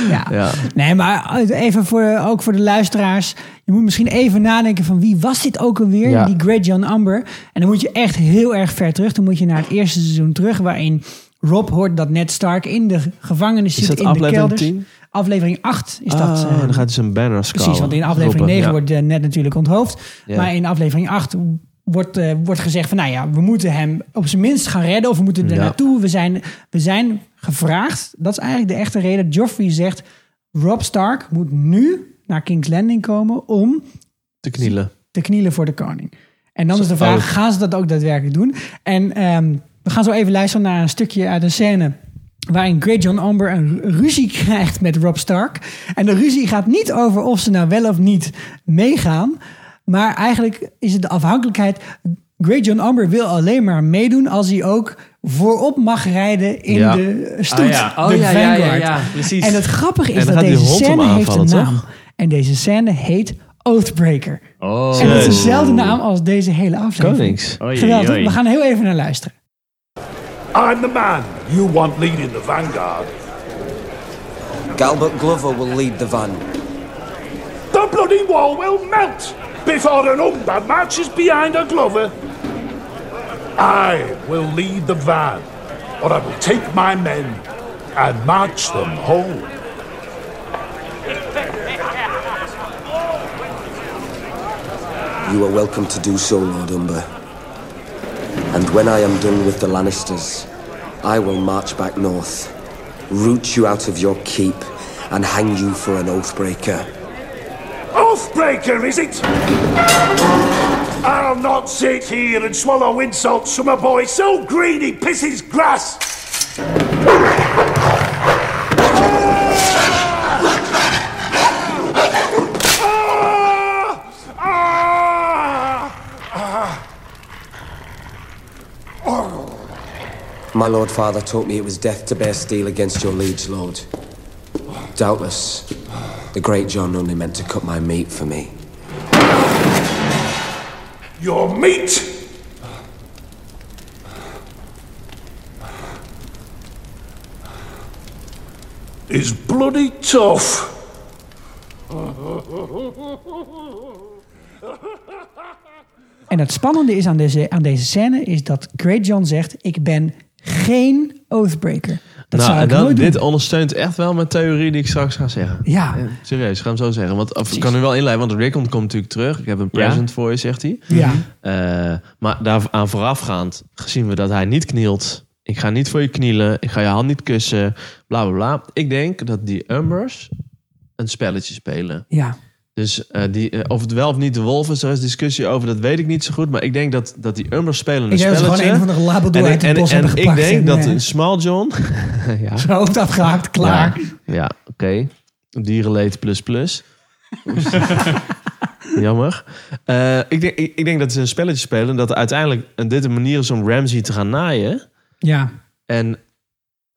Ja. Ja. Nee, maar even voor, ook voor de luisteraars. Je moet misschien even nadenken van wie was dit ook alweer? Ja. Die Great John Amber. En dan moet je echt heel erg ver terug. Dan moet je naar het eerste seizoen terug. Waarin Rob hoort dat Ned Stark in de gevangenis Is zit in de kelders. 10? Aflevering 8 is Ah, dat. eh, dan gaat hij zijn banner scalen. Precies, want in aflevering Roepen, 9 ja. wordt eh, Ned natuurlijk onthoofd. Maar in aflevering 8 wordt, eh, wordt gezegd van... nou ja, we moeten hem op zijn minst gaan redden... of we moeten er Ja. naartoe. We zijn, we zijn gevraagd. Dat is eigenlijk de echte reden. Joffrey zegt... Rob Stark moet nu naar King's Landing komen... om Te knielen. te knielen voor de koning. En dan is de Oh. vraag, gaan ze dat ook daadwerkelijk doen? En ehm, we gaan zo even luisteren naar een stukje uit een scène... waarin Great John Amber een ru- ruzie krijgt met Rob Stark. En de ruzie gaat niet over of ze nou wel of niet meegaan... maar eigenlijk is het de afhankelijkheid... Great John Amber wil alleen maar meedoen als hij ook voorop mag rijden in Ja. de stoet. Ah ja. Oh de ja, ja, ja, Vanguard. ja, precies. En het grappige is dat deze scène heeft een naam. toch? En deze scène heet Oathbreaker. Oh. En dat is dezelfde naam als deze hele aflevering. Konings. Geweldig. We gaan heel even naar luisteren. I'm the man you want leading the vanguard. Galbert Glover will lead the van. The bloody wall will melt before an Umber marches behind a Glover. I will lead the van, or I will take my men and march them home. You are welcome to do so, Lord Umber. And when I am done with the Lannisters, I will march back north, root you out of your keep, and hang you for an oathbreaker. Oathbreaker, is it? I'll not sit here and swallow insults from a boy so green he pisses grass. My lord father taught me it was death to bear steel against your liege lord. Doubtless, the great John only meant to cut my meat for me. Your meat! Is bloody tough. En het spannende is aan deze, aan deze scène is dat Great John zegt: Ik ben geen Oathbreaker. Dat nou, zou en ik dan, nooit dit doen. ondersteunt echt wel mijn theorie die ik straks ga zeggen. Ja. Eh, Serieus, ik ga hem zo zeggen. Want of, ik kan nu wel inleiden, want Rickon komt natuurlijk terug. Ik heb een Ja. present voor je, zegt hij. Ja. Eh, maar daar aan voorafgaand zien we dat hij niet knielt. Ik ga niet voor je knielen. Ik ga je hand niet kussen. Bla bla bla. Ik denk dat die Umbers een spelletje spelen. Ja. Dus eh, die, eh, of het wel of niet de wolf is, er is discussie over. Dat weet ik niet zo goed. Maar ik denk dat, dat die Umbers spelen een Ik denk dat ze spelletje. gewoon een van de labrador en, uit en, bos en ik denk en, dat eh, Small John... ja. Hoofd afgehaakt, klaar. Ja, ja oké. Dierenleed plus plus. Jammer. Ik, denk, ik, ik denk dat ze een spelletje spelen... en dat uiteindelijk en dit een manier is om Ramsey te gaan naaien. Ja. En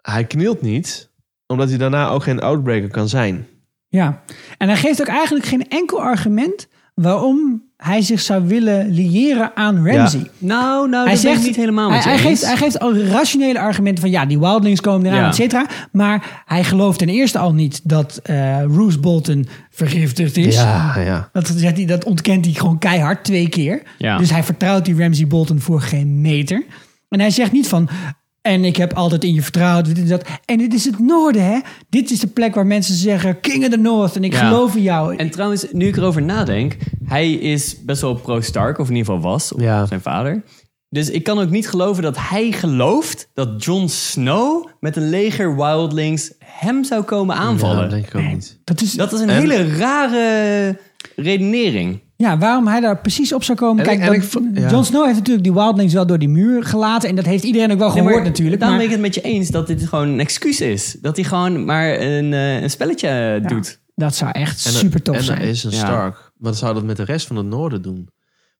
hij knielt niet... omdat hij daarna ook geen outbreaker kan zijn. Ja, en hij geeft ook eigenlijk geen enkel argument waarom hij zich zou willen liëren aan Ramsey. Nou, nou, hij dat ben ik niet helemaal hij, hij, geeft, hij geeft al rationele argumenten van ja, die wildlings komen eraan, Ja. et cetera. Maar hij gelooft ten eerste al niet dat eh Roose Bolton vergiftigd is. Ja, ja. Dat, zegt hij, dat ontkent hij gewoon keihard twee keer. Ja. Dus hij vertrouwt die Ramsey Bolton voor geen meter. En hij zegt niet van... En ik heb altijd in je vertrouwd. Dit en, dat. en dit is het noorden, hè? Dit is de plek waar mensen zeggen... King of the North. En ik Ja. geloof in jou. En trouwens, nu ik erover nadenk, hij is best wel pro-Stark, of in ieder geval was, of zijn vader. Dus ik kan ook niet geloven dat hij gelooft dat Jon Snow met een leger wildlings hem zou komen aanvallen. Ja, dat denk ik ook niet. Dat is, Dat is een En- hele rare redenering. Ja, waarom hij daar precies op zou komen. En Kijk, en dat- ik ja. Jon Snow heeft natuurlijk die wildlings wel door die muur gelaten. En dat heeft iedereen ook wel Nee, gehoord maar natuurlijk. Daarom maar- ben ik het met je eens dat dit gewoon een excuus is. Dat hij gewoon maar een, eh, een spelletje eh, doet. Dat zou echt En super tof en zijn. er is een Ja. Stark. Wat zou dat met de rest van het noorden doen?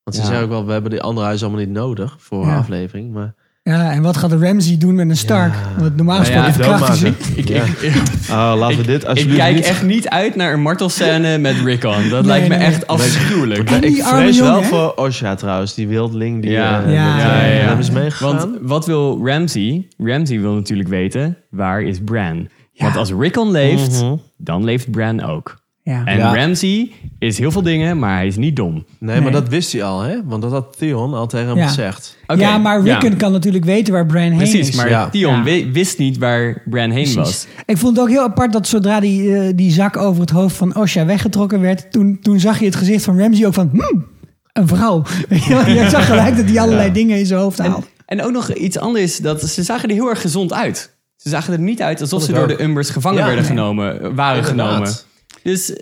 Want ze Ja. zeggen ook wel, we hebben die andere huizen allemaal niet nodig voor een Ja. aflevering. Maar Ja, en wat gaat de Ramsey doen met een Stark? Want normaal Nou ja, gesproken verkrachten ze. doodmaken. Ik, Ja. ik, Oh, laten we dit ik kijk niet... echt niet uit naar een martelscène met Rickon. Dat Nee, lijkt me nee. echt afschuwelijk. En ik vrees jongen, wel hè? voor Osha trouwens, die wildling die Ja. eh, Ja, met, ja, eh, ja, ja. hem is meegegaan. Want wat wil Ramsey? Ramsey wil natuurlijk weten, waar is Bran? Want als Rickon leeft, Mhm. dan leeft Bran ook. Ja. En Ja. Ramsey is heel veel dingen, maar hij is niet dom. nee, Nee. maar dat wist hij al, hè? Want dat had Theon al tegen hem Ja. gezegd. Oké, ja, maar Rickon ja. kan natuurlijk weten waar Bran heen Precies, is. maar Ja. Theon Ja. wi- wist niet waar Bran heen Precies. was. Ik vond het ook heel apart dat zodra die, eh, die zak over het hoofd van Osha weggetrokken werd, toen, toen zag je het gezicht van Ramsey ook van, hmm, een vrouw. je zag gelijk dat hij allerlei dingen in zijn hoofd haalde. En ook nog iets anders, dat ze zagen er heel erg gezond uit. Ze zagen er niet uit alsof ze door de Umbers gevangen Ja. werden Nee. genomen, waren Inderdaad. genomen. Dus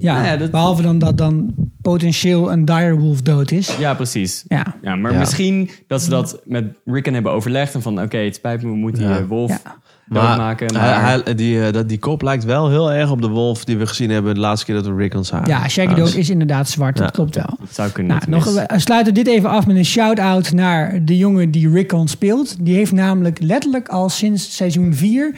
Ja, Nou ja, dat- behalve dan dat dan potentieel een direwolf dood is. ja, precies. Ja. Ja, maar Ja. misschien dat ze dat met Rickon hebben overlegd. En van, oké, het spijt me, we moeten die Ja. eh, wolf Ja. Maar, doodmaken. hij- Maar hij- die, eh, dat, die kop lijkt wel heel erg op de wolf die we gezien hebben de laatste keer dat we Rickon zagen. Ja, Shaggy. Dog is inderdaad zwart, dat klopt wel. het zou kunnen. Nou, nog, we sluiten dit even af met een shout-out naar de jongen die Rickon speelt. Die heeft namelijk letterlijk al sinds seizoen 4,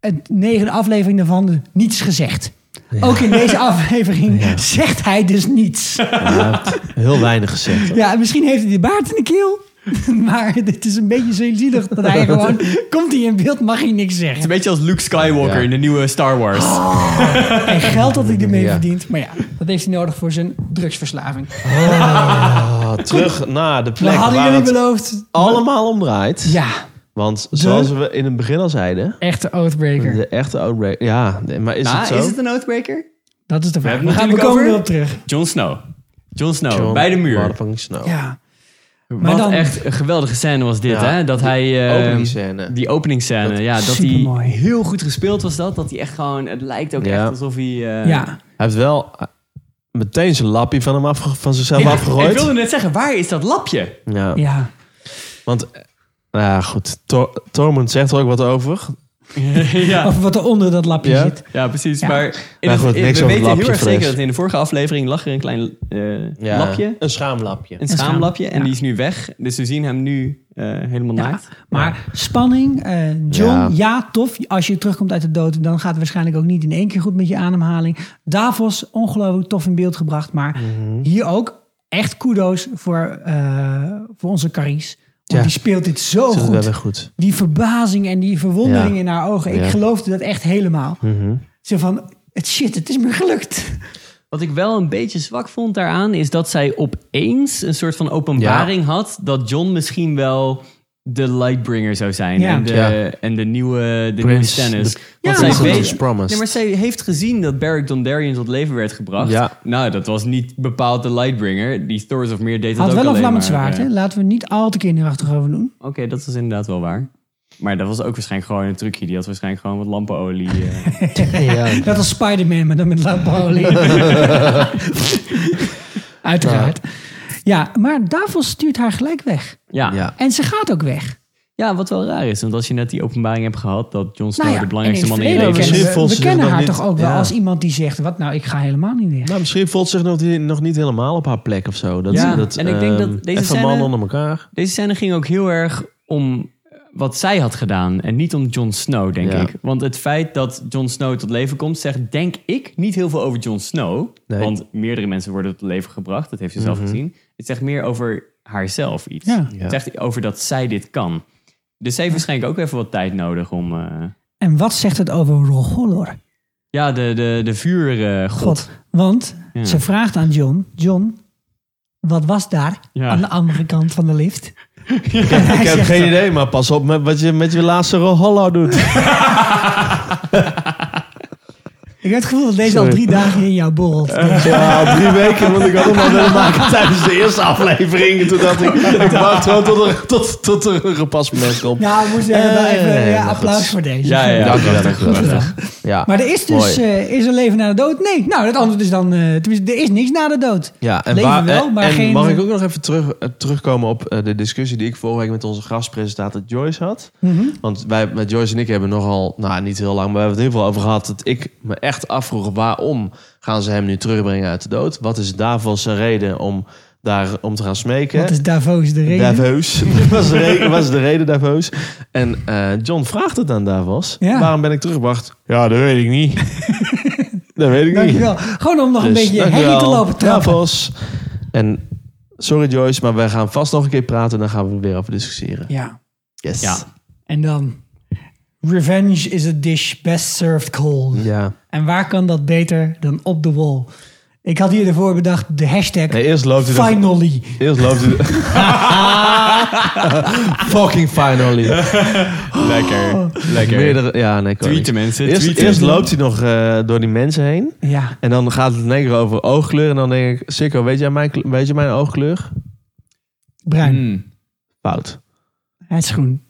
het negende aflevering daarvan, niets gezegd. Ook in deze aflevering zegt hij dus niets. Ja, hij heeft heel weinig gezegd. Ja, misschien heeft hij de baard in de keel. Maar dit is een beetje zo zielig dat hij gewoon... Komt hij in beeld, mag hij niks Het is zeggen. een beetje als Luke Skywalker Ja. in de nieuwe Star Wars. En geld dat hij ermee Ja. verdient. Maar ja, dat heeft hij nodig voor zijn drugsverslaving. Ah, terug naar de We plek hadden waar jullie het beloofd. allemaal om draait. Ja, Want zoals we in het begin al zeiden, echte Oathbreaker. de echte outbreak. Ja, nee, maar is Nou, het zo? is het een Oathbreaker? Dat is de vraag. hebben We, het gaan, we komen over- erop terug. Jon Snow. Jon Snow, John bij de muur. Snow. Ja. Wat Maar dan- echt een geweldige scène was dit, Ja. hè? Dat hij... eh, Openingsscène. Die openingsscène, Dat- ja. Dat hij heel goed gespeeld was dat. Dat hij echt gewoon... Het lijkt ook Ja. echt alsof hij... eh, ja. Hij heeft wel eh, meteen zijn lappie van, hem afge- van zichzelf Ja, afgegooid. Ik wilde net zeggen, waar is dat lapje? Ja. Ja. Want, eh, nou ja, goed. Tor Tormund zegt er ook wat over. ja. Of wat er onder dat lapje Ja. zit. ja, precies. Ja. Maar in Maar het- in- we over weten heel erg zeker dat in de vorige aflevering lag er een klein eh, Ja, lapje. Een schaamlapje. Een schaam- schaamlapje. En ja. die is nu weg. Dus we zien hem nu eh, helemaal Ja, naakt. maar spanning. eh, John, ja. Ja. tof. Als je terugkomt uit de dood, dan gaat het waarschijnlijk ook niet in één keer goed met je ademhaling. Davos, ongelooflijk tof in beeld gebracht. Maar hier ook echt kudo's voor, eh, voor onze Carice. Ja. die speelt dit zo wel goed. weer goed. Die verbazing en die verwondering Ja. in haar ogen. Ik Ja. geloofde dat echt helemaal. Mhm. Zo van, het shit, het is me gelukt. Wat ik wel een beetje zwak vond daaraan... is dat zij opeens een soort van openbaring had... dat John misschien wel de Lightbringer zou zijn. Ja. En, de, Ja. en de nieuwe, de nieuwe Prince, Stannis. de- Want Ja, zij maar weet... As promised. Nee, maar zij heeft gezien dat Beric Dondarrion tot leven werd gebracht. Ja. Nou, dat was niet bepaald de Lightbringer. Die Thoros of Meer deed dat Had ook wel een alleen vlammend zwaard, eh, hè? Laten we niet al te kinderachtig over doen. Oké, dat was inderdaad wel waar. Maar dat was ook waarschijnlijk gewoon een trucje. Die had waarschijnlijk gewoon wat lampenolie. eh. ja. Dat was Spider-Man, maar dan met lampolie. Uiteraard. Ja, maar Davos stuurt haar gelijk weg. ja. Ja. En ze gaat ook weg. Ja, wat wel raar is. Want als je net die openbaring hebt gehad... dat Jon Snow Nou ja, de belangrijkste man in je leven is. we- We ze kennen haar toch ook wel ja. als iemand die zegt... wat nou, ik ga helemaal niet meer. Nou, misschien voelt ze zich nog, niet- nog niet helemaal op haar plek of zo. Dat, Ja, dat, en ik denk dat ehm, deze even scène- mannen onder elkaar. Deze scène ging ook heel erg om wat zij had gedaan en niet om Jon Snow, denk Ja. ik. Want het feit dat Jon Snow tot leven komt, zegt denk ik niet heel veel over Jon Snow. Nee. Want meerdere mensen worden tot leven gebracht, dat heeft ze zelf Mhm. gezien. Het zegt meer over haarzelf iets. Ja. Ja. Het zegt over dat zij dit kan. Dus ze heeft waarschijnlijk ook even wat tijd nodig om... eh, En wat zegt het over Rogollor? ja, de, de, de vuurgod. God. Want Ja. ze vraagt aan John... John, wat was daar Ja. aan de andere kant van de lift? Ik heb, ik heb geen idee, maar pas op met wat je met je laatste hollow doet. Ik heb het gevoel dat deze al drie dagen in jou borrelt. Ja, al drie weken, want ik had hem al willen maken tijdens de eerste aflevering. En toen dacht ik, ik wacht gewoon tot er, tot, tot er een gepast moment komt. Nou, we moeten nou even Eh, ja, applaus goed. voor deze. Ja, ja, ja. Ja, Maar er is dus, eh, is er leven na de dood? Nee, nou, het antwoord is dan, eh, tenminste, er is niks na de dood. Ja, en, Leven waar, wel, en- maar en geen- mag ik ook nog even terug, terugkomen op eh, de discussie die ik vorige week met onze gastpresentator Joyce had? Mhm. Want wij, met Joyce en ik hebben nogal, nou niet heel lang, maar we hebben het in ieder geval over gehad dat ik me echt afvroeg waarom gaan ze hem nu terugbrengen uit de dood? Wat is daarvoor zijn reden om daar om te gaan smeken? Wat is Davos de reden? Davos. was, de reden, was de reden Davos. En eh, John vraagt het aan Davos. Ja. Waarom ben ik teruggebracht? Ja, dat weet ik niet. dat weet ik niet. Dankjewel. Gewoon om nog een Dus, beetje herrie te lopen trappen. Davos. En sorry Joyce, maar wij gaan vast nog een keer praten. En dan gaan we er weer over discussiëren. Ja. Yes. Ja. En dan... Revenge is a dish best served cold. Ja. En waar kan dat beter dan op de wall? Ik had hier ervoor bedacht de hashtag Nee, eerst loopt hij finally. Eerst loopt hij... Fucking finally. Lekker, lekker. Meerdere, ja, nee, Tweeten niet. mensen, Eerst, tweeten. eerst loopt hij nog eh, door die mensen heen. Ja. En dan gaat het in één keer over oogkleur. En dan denk ik, Sikko, weet jij mijn, weet je mijn oogkleur? Bruin. Hmm. Fout. Hij is groen.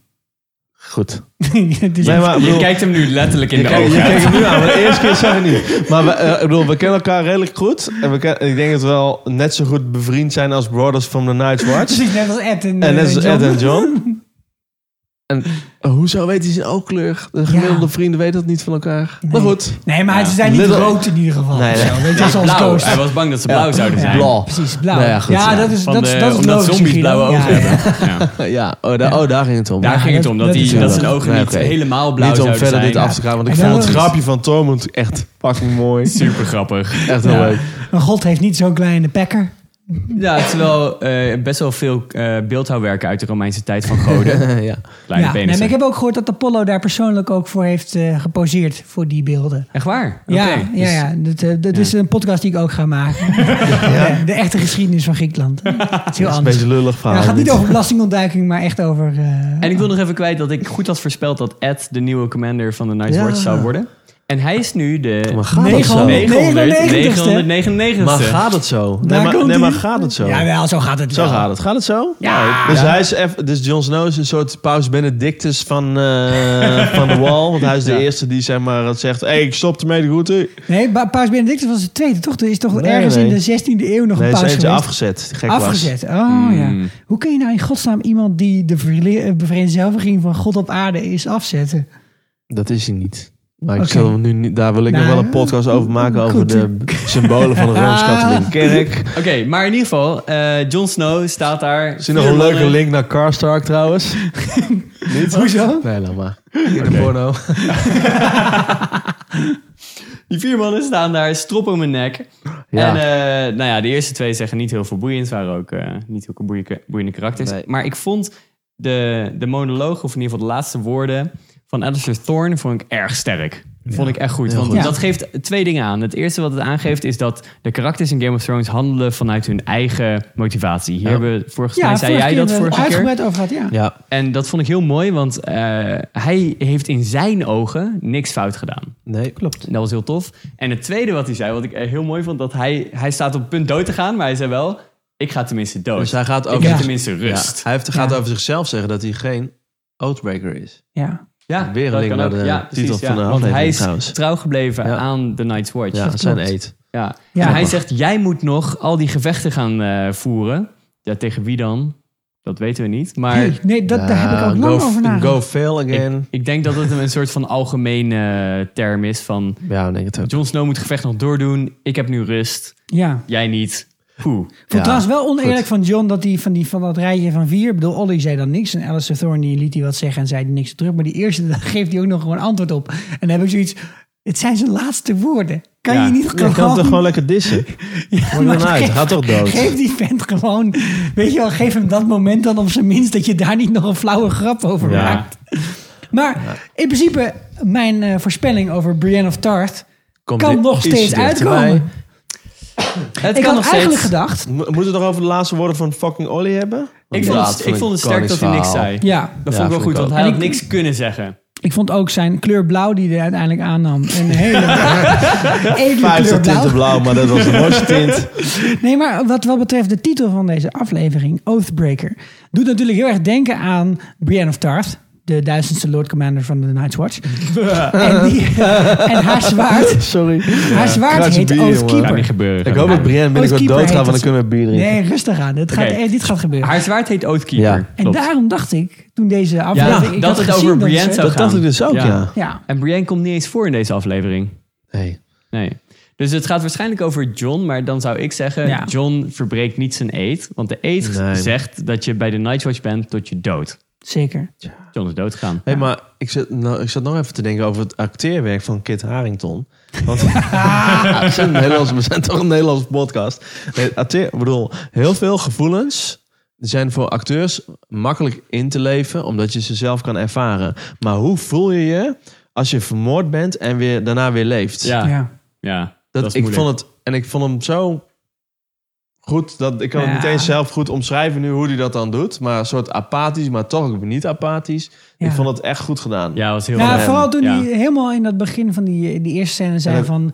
Goed. Nee, maar, ik Je kijkt hem nu letterlijk in de kijkt- ogen. je kijkt hem nu aan, maar de eerste keer zag ik niet. Maar we, eh, ik bedoel, we kennen elkaar redelijk goed. En we ken, ik denk dat we wel net zo goed bevriend zijn als Brothers from the Night's Watch. Precies, net als Ed en, En net eh, als John. Ed en John. En hoezo weet hij zijn oogkleur? De gemiddelde vrienden weten dat niet van elkaar. Maar goed. Nee, maar ze zijn niet Little- rood in ieder geval. Nee, nee. zo. Weet je, zoals blauw. Hij was bang dat ze blauw Ja. zouden zijn. Blauw. Precies, blauw. Nou ja, goed. ja, dat is, dat, is- de- dat is omdat logisch, zombies Guido. blauwe ogen Ja, hebben. ja. Ja. Ja, oh, daar, oh, daar ging het om. Daar Ja, ging het om, dat, dat die, dat zijn ogen Nee, niet helemaal blauw Niet om zouden verder zijn. dit af te gaan, want ik vond het grapje van Tormund echt fucking mooi. Super grappig. Echt heel leuk. Maar God heeft niet zo'n kleine pekker. Ja, het is wel eh, best wel veel eh beeldhouwwerken uit de Romeinse tijd van goden. ja. Kleine ja, nee, maar ik heb ook gehoord dat Apollo daar persoonlijk ook voor heeft eh, geposeerd voor die beelden. Echt waar? Ja, Oké, ja, dus- ja. Dat, dat is een podcast die ik ook ga maken. De, de echte geschiedenis van Griekenland. Het is heel Dat is een anders. beetje lullig Ja, verhaal. het gaat niet over belastingontduiking, maar echt over... eh, En ik wil nog even kwijt dat ik goed had voorspeld dat Ed de nieuwe commander van de Night's Ja. Watch zou worden. En hij is nu de Maar gaat het zo? 900, 999ste. Maar gaat het zo? Nee, Daar maar, komt nee, maar ie. gaat het zo? Jawel, zo gaat het Zo wel. gaat het. Gaat het zo? Ja. Dus, Ja. hij is even, dus Jon Snow is een soort paus Benedictus van, eh, van de wall. Want hij is de Ja. eerste die zeg maar, zegt... Hé, hey, ik stop ermee de groeten. Nee, Pa- Paus Benedictus was de tweede, toch? Er is toch Nee, ergens nee. in de 16e eeuw nog Nee, een is paus eentje geweest? afgezet. die Gek Afgezet, Was. oh ja. Hmm. Hoe kun je nou in godsnaam iemand die de verle- eh, vereenzelviging van God op aarde is afzetten? Dat is hij niet. Maar ik zal hem nu niet, daar wil ik Nou, nog wel een podcast over maken. Over goed. de symbolen van de Rooms-Katholieke Kerk. Oké, maar in ieder geval, eh Jon Snow staat daar. Zie je nog een leuke link naar Karstark trouwens? niet? Hoezo? Nee, laat maar. In de porno. Die vier mannen staan daar, strop om hun nek. Ja. En eh, nou ja, de eerste twee zeggen niet heel veel boeiend. waren ook eh, niet heel boeiende, boeiende karakters. Nee. Maar ik vond de, de monoloog, of in ieder geval de laatste woorden van Alistair Thorne, vond ik erg sterk. Vond ik echt goed. Want goed. dat geeft twee dingen aan. Het eerste wat het aangeeft is dat de karakters in Game of Thrones handelen vanuit hun eigen motivatie. Hier Ja. hebben we, volgens Ja, mij zei jij dat vorige keer. uitgebreid over gehad, ja. Ja. En dat vond ik heel mooi, want eh, hij heeft in zijn ogen niks fout gedaan. Nee, klopt. En dat was heel tof. En het tweede wat hij zei, wat ik heel mooi vond, dat hij, hij staat op het punt dood te gaan, maar hij zei wel, ik ga tenminste dood. Dus hij gaat ik over, tenminste rust. Ja, hij heeft, gaat Ja. over zichzelf zeggen dat hij geen Oathbreaker is. Ja. Ja, Weer een dat link kan naar de ja, precies, titel ja. van de Want aflevering hij is trouwens. trouw gebleven Ja. aan de Night's Watch. Ja, Ja. zijn eet. Ja. Ja. En hij zegt, jij moet nog al die gevechten gaan eh, voeren. Ja, tegen wie dan? Dat weten we niet. Maar Nee, nee, dat, daar heb ik ook lang go, over nagedacht. Go fail again. ik denk dat het een soort van algemene term is van... Ja, ik denk het ook. Jon Snow moet het gevecht nog doordoen. Ik heb nu rust. Ja. Jij niet. Poeh. Vond het trouwens wel oneerlijk van John dat hij van, die, van dat rijtje van vier... Ik bedoel, Ollie zei dan niks en Alistair Thorne die liet hij wat zeggen en zei niks terug. Maar die eerste, daar geeft hij ook nog gewoon antwoord op. En dan heb ik zoiets... Het zijn zijn laatste woorden. Kan Ja. je niet Je gewoon... kan hem toch gewoon lekker dissen? Ja, maar dan uit. Gaat toch dood? Geef die vent gewoon... Weet je wel, geef hem dat moment dan op zijn minst... dat je daar niet nog een flauwe grap over Ja. maakt. Maar in principe, mijn eh, voorspelling over Brienne of Tarth... Komt kan nog steeds uitkomen. Het ik kan had nog eigenlijk steeds. gedacht... Mo- Moeten we het nog over de laatste woorden van fucking Ollie hebben? Ik vond, het, ik vond het sterk dat hij niks zei. Ja, Dat Ja, vond ik wel goed, ik want hij had ik- niks kunnen zeggen. ik vond ook zijn kleur blauw die hij uiteindelijk aannam. Een hele edele kleur tinten blauw. blauw, maar dat was de mooiste tint. Nee, maar wat, wat betreft de titel van deze aflevering, Oathbreaker, doet natuurlijk heel erg denken aan Brienne of Tarth, de duizendste Lord Commander van de Night's Watch. en, die, en haar zwaard, Sorry. haar zwaard Kruis heet bier. Oathkeeper. Gaat niet gebeuren. Ik hoop dat Brienne binnenkort doodgaat, want dan kunnen we bier drinken. Nee, rustig aan. Het gaat, eh, dit gaat gebeuren. Haar zwaard heet Oathkeeper. Ja. en Klopt. daarom dacht ik, toen deze aflevering... ik dat had het gezien over ze- zou Dat dacht gaan. ik dus ook, ja. Ja, En Brienne komt niet eens voor in deze aflevering. Nee. Nee. Dus het gaat waarschijnlijk over John, maar dan zou ik zeggen... Ja. John verbreekt niet zijn eed. Want de eed Nee. zegt dat je bij de Nightwatch bent tot je dood. Zeker. John is doodgegaan. Hey, maar ik zat, nou, ik zat nog even te denken over het acteerwerk van Kit Harington. Want we, zijn een Nederlands, we zijn toch een Nederlandse podcast. Nee, acteer, ik bedoel, heel veel gevoelens zijn voor acteurs makkelijk in te leven, omdat je ze zelf kan ervaren. Maar hoe voel je je als je vermoord bent en weer, daarna weer leeft? Ja, ja. Ja. dat, Dat, is ik moeilijk. vond het en ik vond hem zo goed dat ik kan het niet eens zelf goed omschrijven nu hoe hij dat dan doet, maar een soort apathisch, maar toch ook niet apathisch. Ja. Ik vond het echt goed gedaan. Ja, was heel Ja, erg. vooral toen Ja. hij helemaal in dat begin van die, die eerste scène zei dat- van...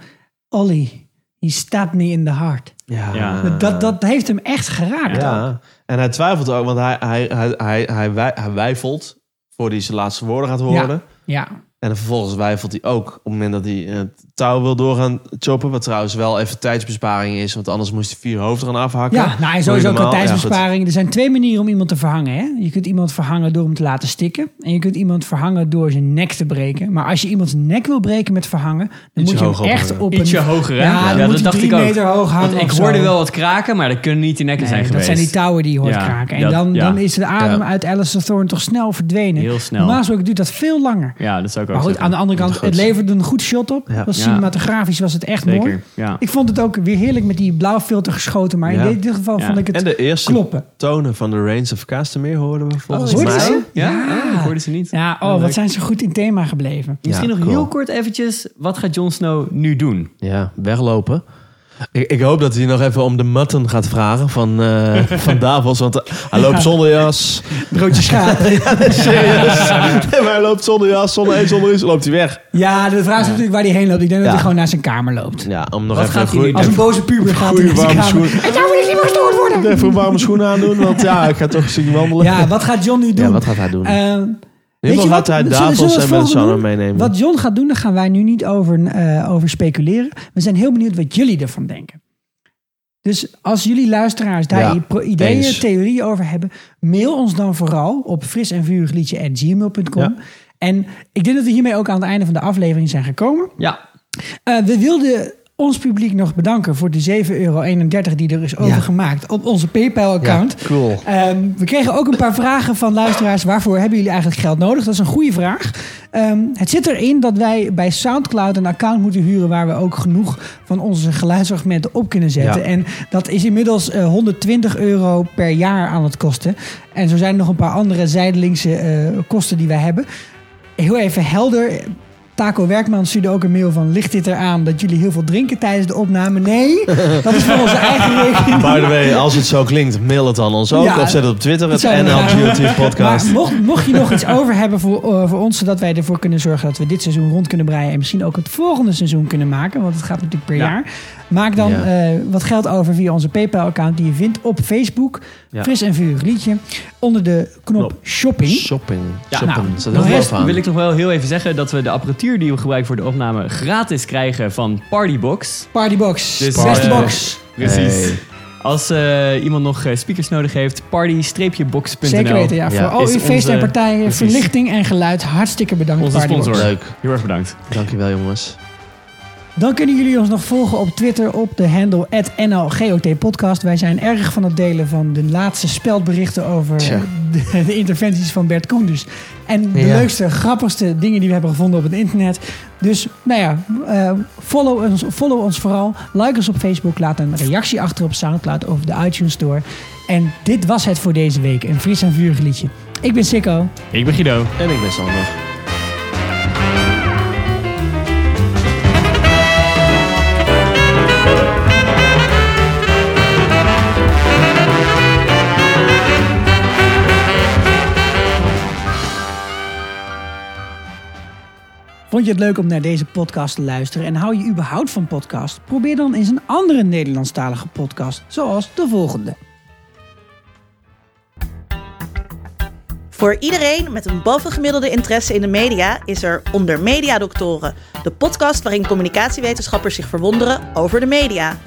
Ollie, he stabbed me in the heart. Ja. Ja. Dat, dat heeft hem echt geraakt. Ja, en hij twijfelt ook, want hij, hij, hij, hij, hij, wij- hij wijfelt voor hij zijn laatste woorden gaat horen. Ja. En vervolgens wijfelt hij ook op het moment dat hij eh, het touw wil doorgaan choppen. Wat trouwens wel even tijdsbesparing is, want anders moest hij vier hoofden gaan afhakken. Ja, nou, en sowieso ja, tijdsbesparing. er zijn twee manieren om iemand te verhangen. Hè? Je kunt iemand verhangen door hem te laten stikken. En je kunt iemand verhangen door zijn nek te breken. Maar als je iemands nek wil breken met verhangen... dan Ietsje moet je hem echt op een... Ietsje hoger, hè? Ja, dan moet dat je dacht ik ook. meter hoog hangen Want ik hoorde zo. wel wat kraken, maar dat kunnen niet die nekken zijn dat geweest. zijn die touwen die je hoort Ja, kraken. En dat- dan, ja. dan is de adem Ja. uit Alistair Thorne toch snel verdwenen. Heel snel. Normaal gesproken duurt dat veel langer. Ja, dat zou ik ook Maar goed, zeggen. aan de andere kant, het leverde een goed shot op. Ja. Cinematografisch was het echt mooi. Ja. Ik vond het ook weer heerlijk met die blauwfilter geschoten. Maar Ja. in dit geval Ja. vond ik het En de eerste kloppen. tonen van de Reigns of Castamere hoorden we volgens hoorden mij. ze? Ja? Ja. Oh, hoorde ze niet. Ja, oh, wat zijn ze goed in thema gebleven. Misschien nog cool. heel kort eventjes, wat gaat Jon Snow nu doen? Ja, weglopen. Ik, ik hoop dat hij nog even om de mutton gaat vragen van, eh, van Davos. Want eh, hij loopt zonder jas. Broodje schaap. ja, nee, serieus. Nee, maar hij loopt zonder jas, zonder een, zonder iets. loopt hij weg. Ja, de vraag is natuurlijk waar hij heen loopt. Ik denk dat hij gewoon naar zijn kamer loopt. Ja, om nog Wat even gaat een Als een boze puber gaat hij naar zijn warme kamer. schoen. En gestoord worden. Even een warme schoenen aandoen. Want ja, ik ga toch zien wandelen. Ja, wat gaat John nu doen? Ja, wat gaat hij doen? Eh, In weet je wat? hij zullen Davos en doen? meenemen. Wat John gaat doen, daar gaan wij nu niet over, eh, over speculeren. We zijn heel benieuwd wat jullie ervan denken. Dus als jullie luisteraars daar Ja, ideeën, eens. theorieën over hebben, mail ons dan vooral op fris en. Ja. En ik denk dat we hiermee ook aan het einde van de aflevering zijn gekomen. Ja, Eh, we wilden ons publiek nog bedanken voor de 7,31 euro die er is overgemaakt op onze PayPal-account. Ja, cool. Ehm, we kregen ook een paar vragen van luisteraars. Waarvoor hebben jullie eigenlijk geld nodig? Dat is een goede vraag. Ehm, het zit erin dat wij bij Soundcloud een account moeten huren... waar we ook genoeg van onze geluidsfragmenten op kunnen zetten. Ja. En dat is inmiddels eh, 120 euro per jaar aan het kosten. En zo zijn er nog een paar andere zijdelingse eh, kosten die wij hebben. Heel even helder... Taco Werkman stuurde ook een mail van... ligt dit eraan dat jullie heel veel drinken tijdens de opname? Nee, dat is voor onze eigen rekening. By the way, als het zo klinkt, mail het dan ons ook. Ja, of zet het op Twitter, het doen. podcast. Maar mocht, mocht je nog iets over hebben voor, eh, voor ons, zodat wij ervoor kunnen zorgen dat we dit seizoen rond kunnen breien en misschien ook het volgende seizoen kunnen maken, want het gaat natuurlijk per Ja. jaar. Maak dan Ja. eh, wat geld over via onze PayPal-account die je vindt op Facebook. Ja. Fris en vuur liedje. Onder de knop shopping. Shopping. Ja, Shopping. nou, de rest aan. wil ik nog wel heel even zeggen dat we de apparatuur die we gebruiken voor de opname gratis krijgen van Partybox. Partybox. Dus, Beste eh, box. Precies. Hey. Als eh, iemand nog speakers nodig heeft, party-box.nl. Zeker weten, ja. Voor al uw feesten en partijen, precies. verlichting en geluid. Hartstikke bedankt, Onze Partybox. sponsor. Leuk. Heel erg bedankt. Dankjewel jongens. Dan kunnen jullie ons nog volgen op Twitter op de handle @nlgotpodcast. Wij zijn erg van het delen van de laatste speldberichten over de, de interventies van Bert Koenders. En de Ja. leukste, grappigste dingen die we hebben gevonden op het internet. Dus nou ja, eh, follow, ons, follow ons vooral. Like ons op Facebook. Laat een reactie achter op Soundcloud over de iTunes Store. En dit was het voor deze week. Een fris en vurig liedje. Ik ben Sikko. Ik ben Guido. En ik ben Sander. Vond je het leuk om naar deze podcast te luisteren en hou je überhaupt van podcast? Probeer dan eens een andere Nederlandstalige podcast, zoals de volgende. Voor iedereen met een bovengemiddelde interesse in de media is er Onder Media Doctoren, de podcast waarin communicatiewetenschappers zich verwonderen over de media.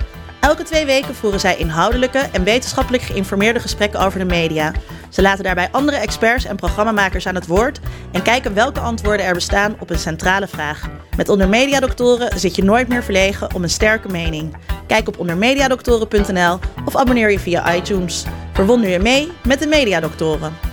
Elke twee weken voeren zij inhoudelijke en wetenschappelijk geïnformeerde gesprekken over de media. Ze laten daarbij andere experts en programmamakers aan het woord en kijken welke antwoorden er bestaan op een centrale vraag. Met Onder Media Doctoren zit je nooit meer verlegen om een sterke mening. Kijk op ondermediadoctoren.nl of abonneer je via iTunes. Verwonder je mee met de Mediadoctoren.